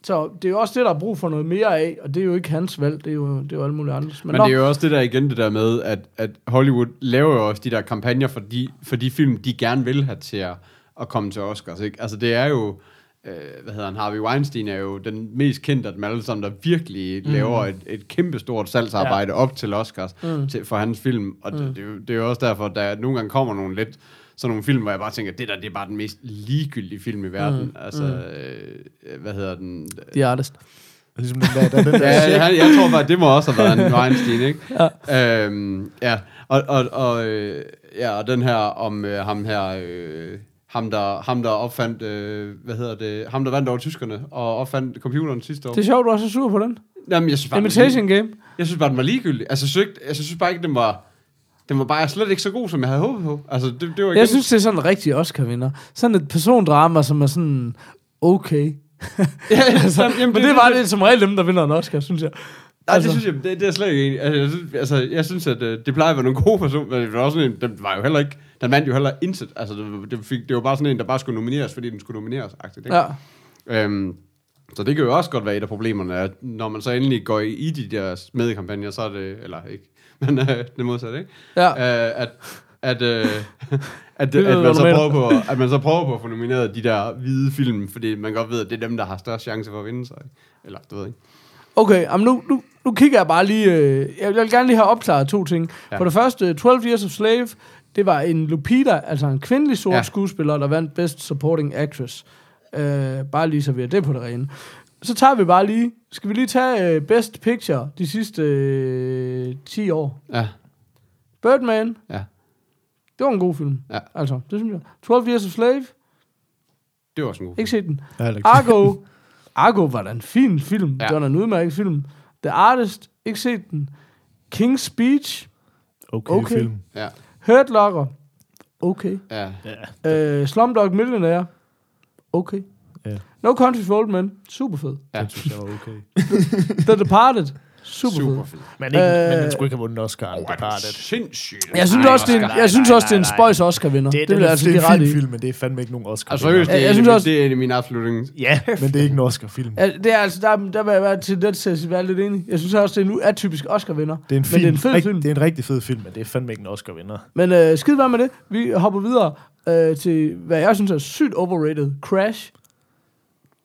B: Så det er jo også det, der er brug for noget mere af, og det er jo ikke hans valg, det er jo, det er jo alle mulige andre.
C: Men det er jo også det der igen, det der med, at, at Hollywood laver jo også de der kampagner for de, for de film, de gerne vil have til at, at komme til Oscars. Ikke? Altså det er jo, øh, hvad hedder han, Harvey Weinstein er jo den mest kendte af dem alle sammen, der virkelig mm. laver et, et kæmpe stort salgsarbejde ja. op til Oscars mm. til, for hans film. Og mm. det, det, er jo, det er jo også derfor, at der nogle gange kommer nogle lidt sådan nogle film, hvor jeg bare tænker, det der, det er bare den mest ligegyldige film i verden. Mm. Altså, øh, hvad hedder den?
B: The Artist.
D: Ligesom den der, der, den der
C: Ja, jeg, jeg tror bare, det må også have været en Weinstein, ikke? ja. Øhm, ja, og, og, og, øh, ja, og den her om øh, ham her, øh, ham der, ham der opfandt, øh, hvad hedder det, ham der vandt over tyskerne og opfandt computeren sidste år.
B: Det er sjovt, du er så sur på den.
C: Jamen, jeg synes bare,
B: Imitation
C: lige-
B: Game.
C: Jeg synes bare, den var ligegyldig. Altså, jeg synes, ikke, altså, jeg synes bare ikke, den var, den var bare slet ikke så god, som jeg havde håbet på. Altså, det, det var igen,
B: Jeg synes, det er sådan en rigtig Oscar-vinder. Sådan et persondrama, som er sådan, okay.
C: ja,
B: altså,
C: jamen,
B: men det, det var det som regel dem, der vinder en Oscar, synes jeg.
C: Nej,
B: Altså.
C: det synes jeg, det, det er slet ikke enig. Altså, jeg synes, altså, jeg synes at øh, det plejer at være nogle gode personer, men det var også sådan en, den var jo heller ikke, den vandt jo heller intet. Altså, det, det, fik, det var bare sådan en, der bare skulle nomineres, fordi den skulle nomineres, ikke?
B: Ja.
C: Øhm, så det kan jo også godt være et af problemerne, at når man så endelig går i, i de der medikampagner, så er det, eller ikke, men øh, det modsatte, ikke?
B: Ja.
C: Øh, at, at, øh, at,
B: Det
C: at, man så prøver på, at man så prøver på at få nomineret de der hvide film, fordi man godt ved, at det er dem, der har størst chance for at vinde sig. Eller, du ved ikke.
B: Okay, jamen nu, nu, nu kigger jeg bare lige... Øh, jeg vil gerne lige have opklaret to ting. Ja.
C: Ja.
B: For det første, 12 Years of Slave, det var en Lupita, altså en kvindelig sort ja. Skuespiller, der vandt Best Supporting Actress. Øh, bare lige så vi er det på det rene. Så tager vi bare lige... Skal vi lige tage øh, Best Picture de sidste øh, 10 år?
C: Ja,
B: Birdman,
C: ja.
B: det var en god film.
C: Ja.
B: Altså, det synes jeg. 12 Years of Slave,
C: Det var også en god
B: ikke set den. Argo, Argo var da en fin film. Ja. Det var da en udmærket film. The Artist, ikke set den. King's Speech,
D: Okay,
B: Okay.
D: okay. film.
C: Ja,
B: Hurt Locker, okay.
C: ja.
D: Ja.
B: Uh, Slumdog Millionaire, okay.
D: Ja.
B: No Country for Old Men, super fed.
C: Ja.
D: Den synes jeg var okay.
B: The Departed, super, super fed.
D: Men, ikke,
B: Øh,
D: men den skulle ikke have vundet Oscar.
C: Oh,
D: det
C: er sindssygt?
B: Jeg synes
D: Nej,
B: også, det er en,
D: nej,
B: jeg synes
D: nej,
B: også, det er en spøjs Oscar-vinder. Det,
D: Det,
B: det altså
D: det er en fin film, men det er fandme ikke nogen Oscar.
C: Altså, seriøst, det,
B: jeg
C: er,
B: synes også-
C: det er en af mine absolutte yndlings-
D: Ja, men det er ikke en Oscar-film.
B: Ja, det er altså, der, der vil jeg være til det til at være lidt enig. Jeg synes også, det er en atypisk Oscar-vinder.
D: Det er en,
B: Men
D: film.
B: det er en fed film.
D: Det er en rigtig fed film, men det er fandme ikke en Oscar-vinder.
B: Men øh, skid være med det. Vi hopper videre øh, til, hvad jeg synes er sygt overrated. Crash.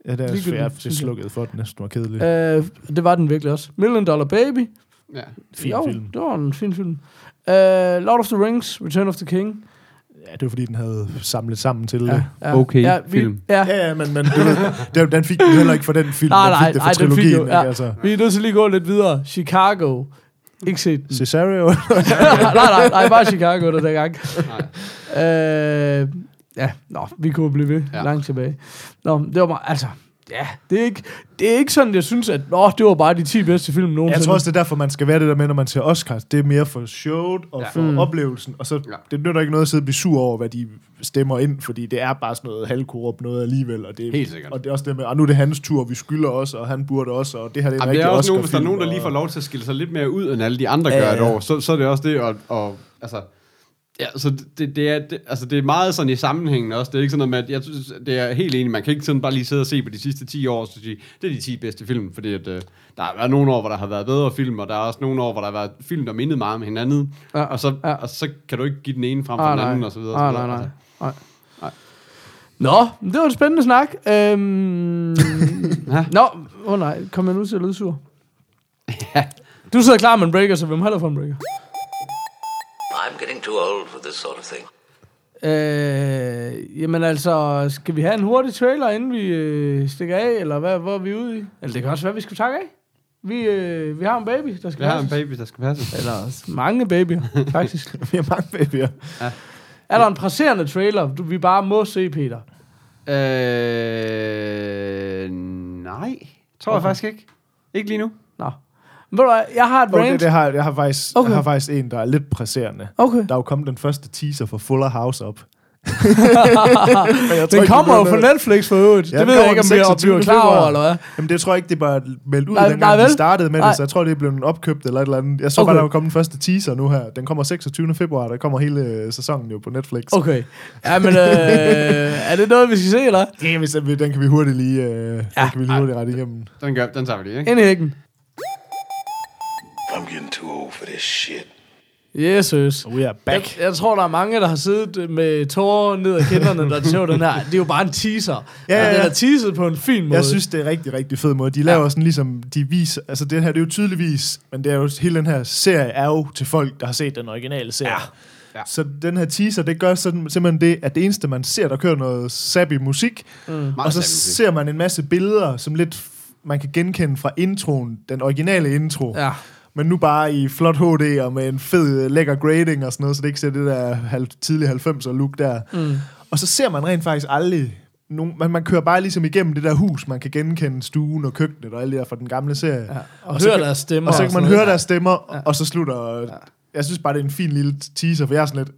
D: Ja, det er svært. Det slukkede for, den næsten var kedelig.
B: Øh, det var den virkelig også. Million Dollar Baby.
C: Ja.
D: Fin
B: jo,
D: film.
B: det var en fin film. Uh, Lord of the Rings, Return of the King.
D: Ja, det var fordi, den havde samlet sammen til
B: Ja,
D: det.
B: ja,
C: Okay
B: ja, vi,
C: film.
B: Ja,
D: Ja, ja, men, men den, den fik den heller ikke for den film.
B: Nej,
D: den
B: nej,
D: fik det for
B: nej, den fik
D: trilogien.
B: jo-
D: ikke?
B: ja.
D: Altså,
B: vi er nødt til lige at gå lidt videre. Chicago. Ikke set den.
D: Cesario.
B: nej, nej, nej, bare Chicago der dengang.
C: Nej.
B: Øh, ja, nå, vi kunne blive ved ja. Langt tilbage. Nå, det var bare, altså, ja, det er ikke, det er ikke sådan, jeg synes, at nå, det var bare de 10 bedste film nogensinde.
D: Jeg tror også, det er derfor, man skal være det der med, når man ser Oscars. Det er mere for showet og
C: Ja.
D: for
B: Mm.
D: oplevelsen. Og så
C: Ja.
D: det nytter ikke noget at sidde og blive sur over, hvad de stemmer ind, fordi det er bare sådan noget halvkorrupt noget alligevel. Og det,
C: Helt sikkert.
D: Og det er også det med, og nu er det hans tur, vi skylder også, og han burde også, og det her det er en
C: Jamen, det er også nogen, hvis der er nogen, der lige får lov til at skille sig lidt mere ud, end alle de andre
D: Ja,
C: gør et
D: ja.
C: år, så, så er det også det, og, og altså, ja, så det, det, er, det, altså, det er meget sådan i sammenhængen også. Det er ikke sådan noget med, at jeg synes, det er helt enig, man kan ikke sådan bare lige sidde og se på de sidste 10 år, og så sige, det er de 10 bedste film, fordi at, øh, der har været nogle år, hvor der har været bedre film, og der er også nogle år, hvor der har været film, der mindede meget om hinanden,
B: Ja,
C: og, så,
B: ja.
C: og så kan du ikke give den ene frem for
B: Ah,
C: den
B: nej.
C: anden, og så videre.
B: Ah,
C: og så
B: nej,
C: videre.
B: nej.
C: Altså,
B: nej.
C: Nej.
B: Nå, det var en spændende snak. Øhm,
C: Ja.
B: Nå, åh oh, nej, kom jeg nu til at lyde sur? Du sidder klar med en breaker, så hvem holder for en breaker?
F: I'm getting too old for this sort of thing.
B: Øh, jamen altså, skal vi have en hurtig trailer, inden vi øh, stikker af, eller hvad, hvor er vi ude i? Eller det kan også være, vi skal takke af. Vi, øh, vi har en baby, der skal
C: Vi har en
B: passes.
C: baby, der skal passe.
B: Eller mange babyer, faktisk.
D: Vi har mange babyer.
B: er der en presserende trailer, du, vi bare må se, Peter?
C: Øh, nej. Tror okay. jeg faktisk ikke. Ikke lige nu.
B: Nå. Men ved du jeg har et
D: Okay,
B: rant.
D: det har, jeg, har faktisk,
B: Okay.
D: okay. jeg har faktisk en, der er lidt presserende.
B: Okay.
D: Der er jo kommet den første teaser for Fuller House op.
B: Den kommer jo
D: det bliver-
B: Netflix for øvrigt.
D: Ja,
B: det ved jeg ikke, om vi er-
D: 26.
B: bliver klar over,
D: februar.
B: eller hvad?
D: Jamen, det tror jeg ikke, det bare meldt ud,
B: Nej,
D: nej,
B: nej,
D: dengang
B: vel?
D: de startede med
B: Nej.
D: det, så jeg tror, det er blevet opkøbt eller et eller andet. Jeg så
B: Okay.
D: bare, der er kommet den første teaser nu her. Den kommer 26. februar, der kommer hele øh, sæsonen jo på Netflix.
B: Okay. Ja, men øh, er det noget, vi skal se, eller?
D: Ja, hvis den, den kan vi hurtigt lige, øh, den kan vi lige hurtigt rette igennem.
C: Den, gør, den tager vi lige, ikke?
B: Ind i hækken.
E: Too old for this shit.
B: Jesus.
D: We are back.
B: Jeg, jeg tror, der er mange, der har siddet med tårer ned ad kinderne, der så den her. Det er jo bare en teaser.
D: Ja, ja,
B: Den
D: ja.
B: er teaset på en fin måde.
D: Jeg synes, det er rigtig, rigtig fed måde. De laver sådan ligesom, de viser, altså det her, det er jo tydeligvis, men det er jo, hele den her serie er jo til folk, der har set den originale serie.
C: Ja. Ja.
D: Så den her teaser, det gør sådan, simpelthen det, at det eneste, man ser, der kører noget sappy musik, mm. og så ser man en masse billeder, som lidt man kan genkende fra introen, den originale intro.
B: Ja.
D: Men nu bare i flot HD og med en fed, øh, lækker grading og sådan noget, så det ikke ser det der halv, tidlige 90'er look der. Mm. Og så ser man rent faktisk aldrig nogen, man, man kører bare ligesom igennem det der hus, man kan genkende stuen og køkkenet og alt det der fra den gamle serie. Ja.
B: Og,
D: så
B: høre deres stemmer.
D: Og så kan man høre deres stemmer, ja. og så slutter... Ja. Jeg synes bare, det er en fin lille teaser, for jeg er sådan lidt...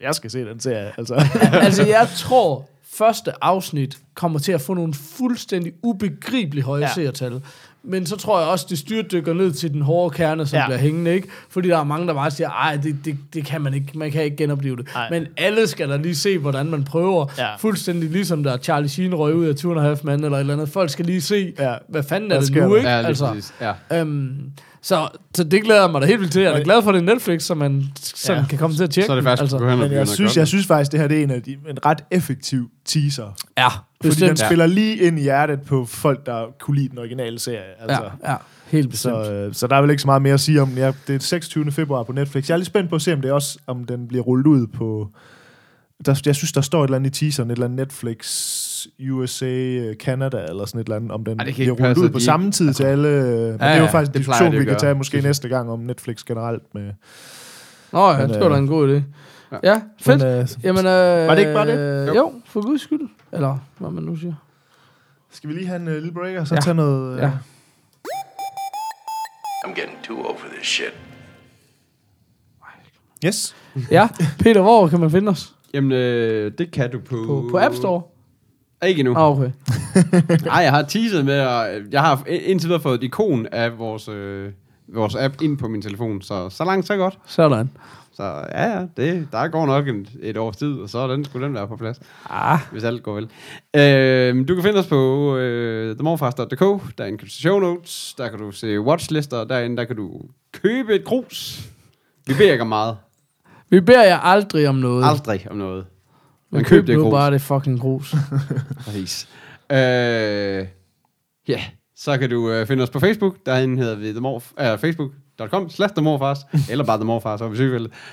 D: Jeg skal se den serie, altså.
B: altså, jeg tror, første afsnit kommer til at få nogle fuldstændig ubegribelige høje. Ja. seertal. Men så tror jeg også, det styrtdykker ned til den hårde kerne, som ja. Bliver hængende, ikke? Fordi der er mange, der bare siger, ej, det, det, det kan man ikke, man kan ikke genopleve det.
D: Nej.
B: Men alle skal da lige se, hvordan man prøver.
D: Ja.
B: Fuldstændig ligesom der Charlie Sheen røg ud af Two and a Half Men, eller et eller andet. Folk skal lige se, ja. Hvad fanden er det nu, ikke?
C: Ja, lige altså. præcis. Ja.
B: Øhm, så, så det glæder jeg mig da helt vildt til. Jeg er glad for, at det er Netflix, så man sådan
D: Ja.
B: kan komme til at tjekke
C: Så er det faktisk
B: altså.
C: altså,
D: Men jeg synes, jeg synes faktisk, det her det er en, af de, en ret effektiv teaser.
B: Ja,
D: Fordi den spiller lige ind i hjertet på folk, der kunne lide den originale serie. Altså.
B: Ja, ja, helt bestemt.
D: Så, øh, så der er vel ikke så meget mere at sige om den. Ja, det er 26. februar på Netflix. Jeg er lidt spændt på at se, om det også om den bliver rullet ud på... Der, jeg synes, der står et eller andet i teaseren, et eller andet Netflix, USA, øh, Canada eller sådan et eller andet, om den
C: Ej,
D: bliver rullet ud på
C: de
D: samme tid til alle. øh, Men det er jo
C: ja,
D: faktisk en diskussion, vi kan
C: gøre,
D: tage måske næste gang om Netflix generelt. Med.
B: Nå ja,
D: Men,
B: det var da
D: øh,
B: en god idé. Ja, fedt.
D: Men, øh,
B: Jamen, øh,
D: Var det ikke bare det?
B: Jo. jo, for guds skyld. Eller hvad man nu siger.
D: skal vi lige have en uh, lille break, og så
B: Ja.
D: tage noget... øh,
B: Ja.
E: I'm getting too old for this shit.
D: Yes.
B: Ja, Peter, hvor kan man finde os?
C: Jamen, øh, det kan du på...
B: På, på App Store?
C: Ikke endnu.
B: Ah, okay.
C: Nej, jeg har teaset med, og jeg har indtil videre fået et ikon af vores, øh, vores app ind på min telefon, så så langt så godt.
B: Sådan.
C: Så ja, ja, det, der går nok en, et års tid, og så den, skulle den være på plads,
B: Ah,
C: hvis alt går vel. Øh, du kan finde os på øh, themorfast.dk, der er en show notes, der kan du se watchlister, derinde der kan du købe et grus. Vi beder ikke om meget.
B: vi beder jer aldrig om noget.
C: Aldrig om noget.
B: Men
C: Men
B: køb
C: køb det
B: nu bare det fucking grus.
C: Præcis. Øh, ja, så kan du øh, finde os på Facebook. Derinde hedder vi themorf, øh, facebook.com slash themorfars, eller bare themorfars, og hvis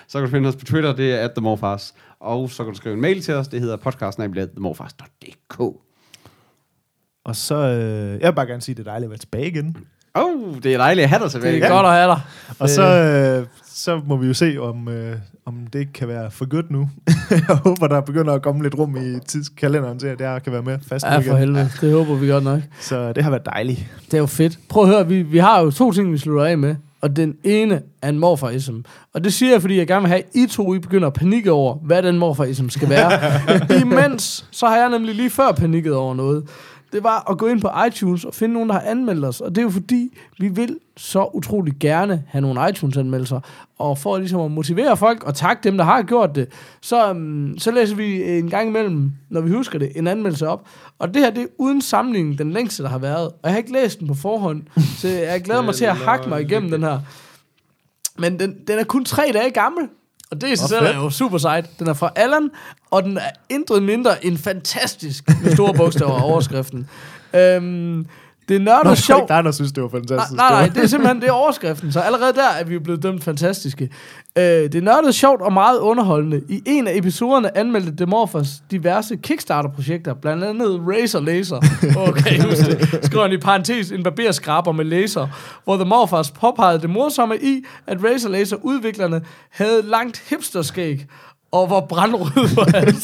C: Så kan du finde os på Twitter, det er at themorfars. Og så kan du skrive en mail til os, det hedder podcastnabelaget.themorfars.dk.
D: Og så... Øh, jeg vil bare gerne sige, at det er dejligt at være tilbage igen.
C: Oh, det er dejligt at have dig tilbage.
B: Det er godt at have dig.
D: Og så, øh, så må vi jo se, om, øh, om det kan være for godt nu. jeg håber, der begynder at komme lidt rum i tidskalenderen til, at det her kan være mere fast
B: Ja, for
D: igen.
B: helvede. Det håber vi godt nok.
D: Så det har været dejligt.
B: Det er jo fedt. Prøv at høre, vi, vi har jo to ting, vi slutter af med. Og den ene er en morfarism. Og det siger jeg, fordi jeg gerne vil have, at I to I begynder at panikke over, hvad den morfarism skal være. Imens, så har jeg nemlig lige før panikket over noget. Det var at gå ind på iTunes og finde nogen, der har anmeldt os. Og det er jo fordi, vi vil så utrolig gerne have nogle iTunes-anmeldelser. Og for ligesom at motivere folk og takke dem, der har gjort det, så, um, så læser vi en gang imellem, når vi husker det, en anmeldelse op. Og det her, det er uden sammenligning den længste, der har været. Og jeg har ikke læst den på forhånd, så jeg glæder mig til at hakke mig igennem den her. Men den, den er kun tre dage gammel. Og det i sig selv er jo super sejt. Den er fra Allan, og den er intet mindre end fantastisk med store bogstaver og overskriften. Øhm, Det er
D: Nå,
B: nørdet
D: det var
B: sjovt.
D: ikke dig, der synes, det var fantastisk.
B: Nej, nej,
D: Det var-
B: det er simpelthen det er overskriften. Så allerede der er vi blevet dømt fantastiske. Øh, det er nørdet sjovt og meget underholdende. I en af episoderne anmeldte Demorphos diverse Kickstarter-projekter, blandt andet Razer Laser. Okay, husk det. Skriver han i parentes en barberskraber med laser, hvor The Morphos påpegede det morsomme i, at Razer Laser udviklerne havde langt hipsterskæg og var brandrød på hans.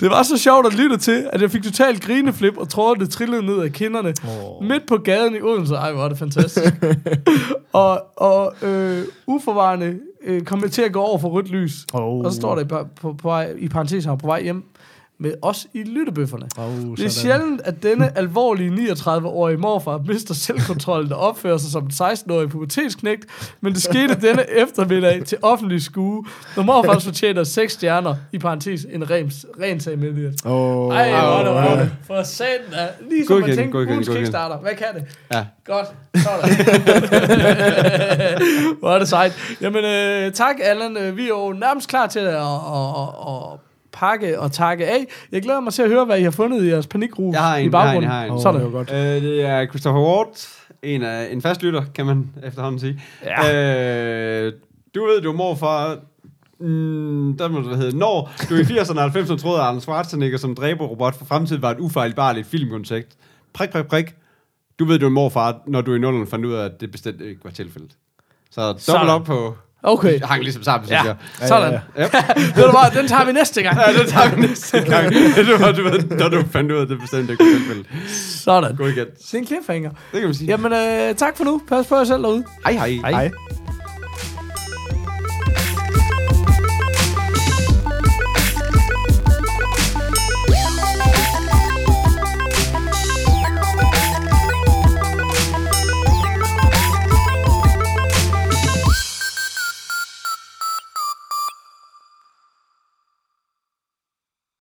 B: det var så sjovt at lytte til, at jeg fik totalt grineflip, og troede, det trillede ned af kinderne. Oh. Midt på gaden i Odense. Ej, hvor er det fantastisk. og og øh, uforvarende øh, kom jeg til at gå over for rødt lys.
D: Oh.
B: Og så står der i, på, på vej, i parentes, var på vej hjem med os i lyttebøfferne.
D: Oh,
B: Det er sjældent, at denne alvorlige 39-årige morfar mister selvkontrollen og opfører sig som en 16-årig pubertetsknægt, men det skete denne eftermiddag til offentlig skue, når morfar fortjener 6 stjerner, i parentes en ren, ren sag med det.
D: Åh,
B: Ej, hvor er det var det. For satan. Lige som man tænkte, ugens. Kickstarter. Hvad kan det?
C: Ja.
B: Godt. Sådan. hvor er det sejt. Jamen, øh, tak Allan. Øh, Vi er jo nærmest klar til at, at, at, at pakke og takke af. Jeg glæder mig til at høre, hvad I har fundet i jeres panikrus
C: Jeg har en,
B: i
C: jeg har en,
B: baggrunden.
C: jeg har en.
D: Åh,
B: Sådan.
D: det var godt.
C: Øh, det er Christopher Ward, en, af, en fast lytter, kan man efterhånden sige. Ja. Øh, du ved, du er morfar... Mm, der må det hedde, når du i 80'erne og 90'erne troede, at Arnold Schwarzenegger som dræberrobot for fremtiden var et ufejlbarligt filmkoncept. Prik, prik, prik. Du ved, du er morfar, når du i nullerne fandt ud af, at det bestemt ikke var tilfældet. Så dobbelt op på...
B: Okay.
C: Hang ligesom sammen, synes
B: Ja,
C: jeg.
B: sådan.
D: ja,
C: Yep.
B: Ved du hvad, den tager vi næste gang.
C: Ja, det tager vi næste gang. det var, du ved, når du fandt ud af, det bestemt ikke tilfældet.
B: Sådan.
C: God igen.
B: Det er en cliffhanger.
C: Det kan man sige.
B: Jamen, øh, tak for nu. Pas på jer selv derude.
C: Hej hej.
D: Hej.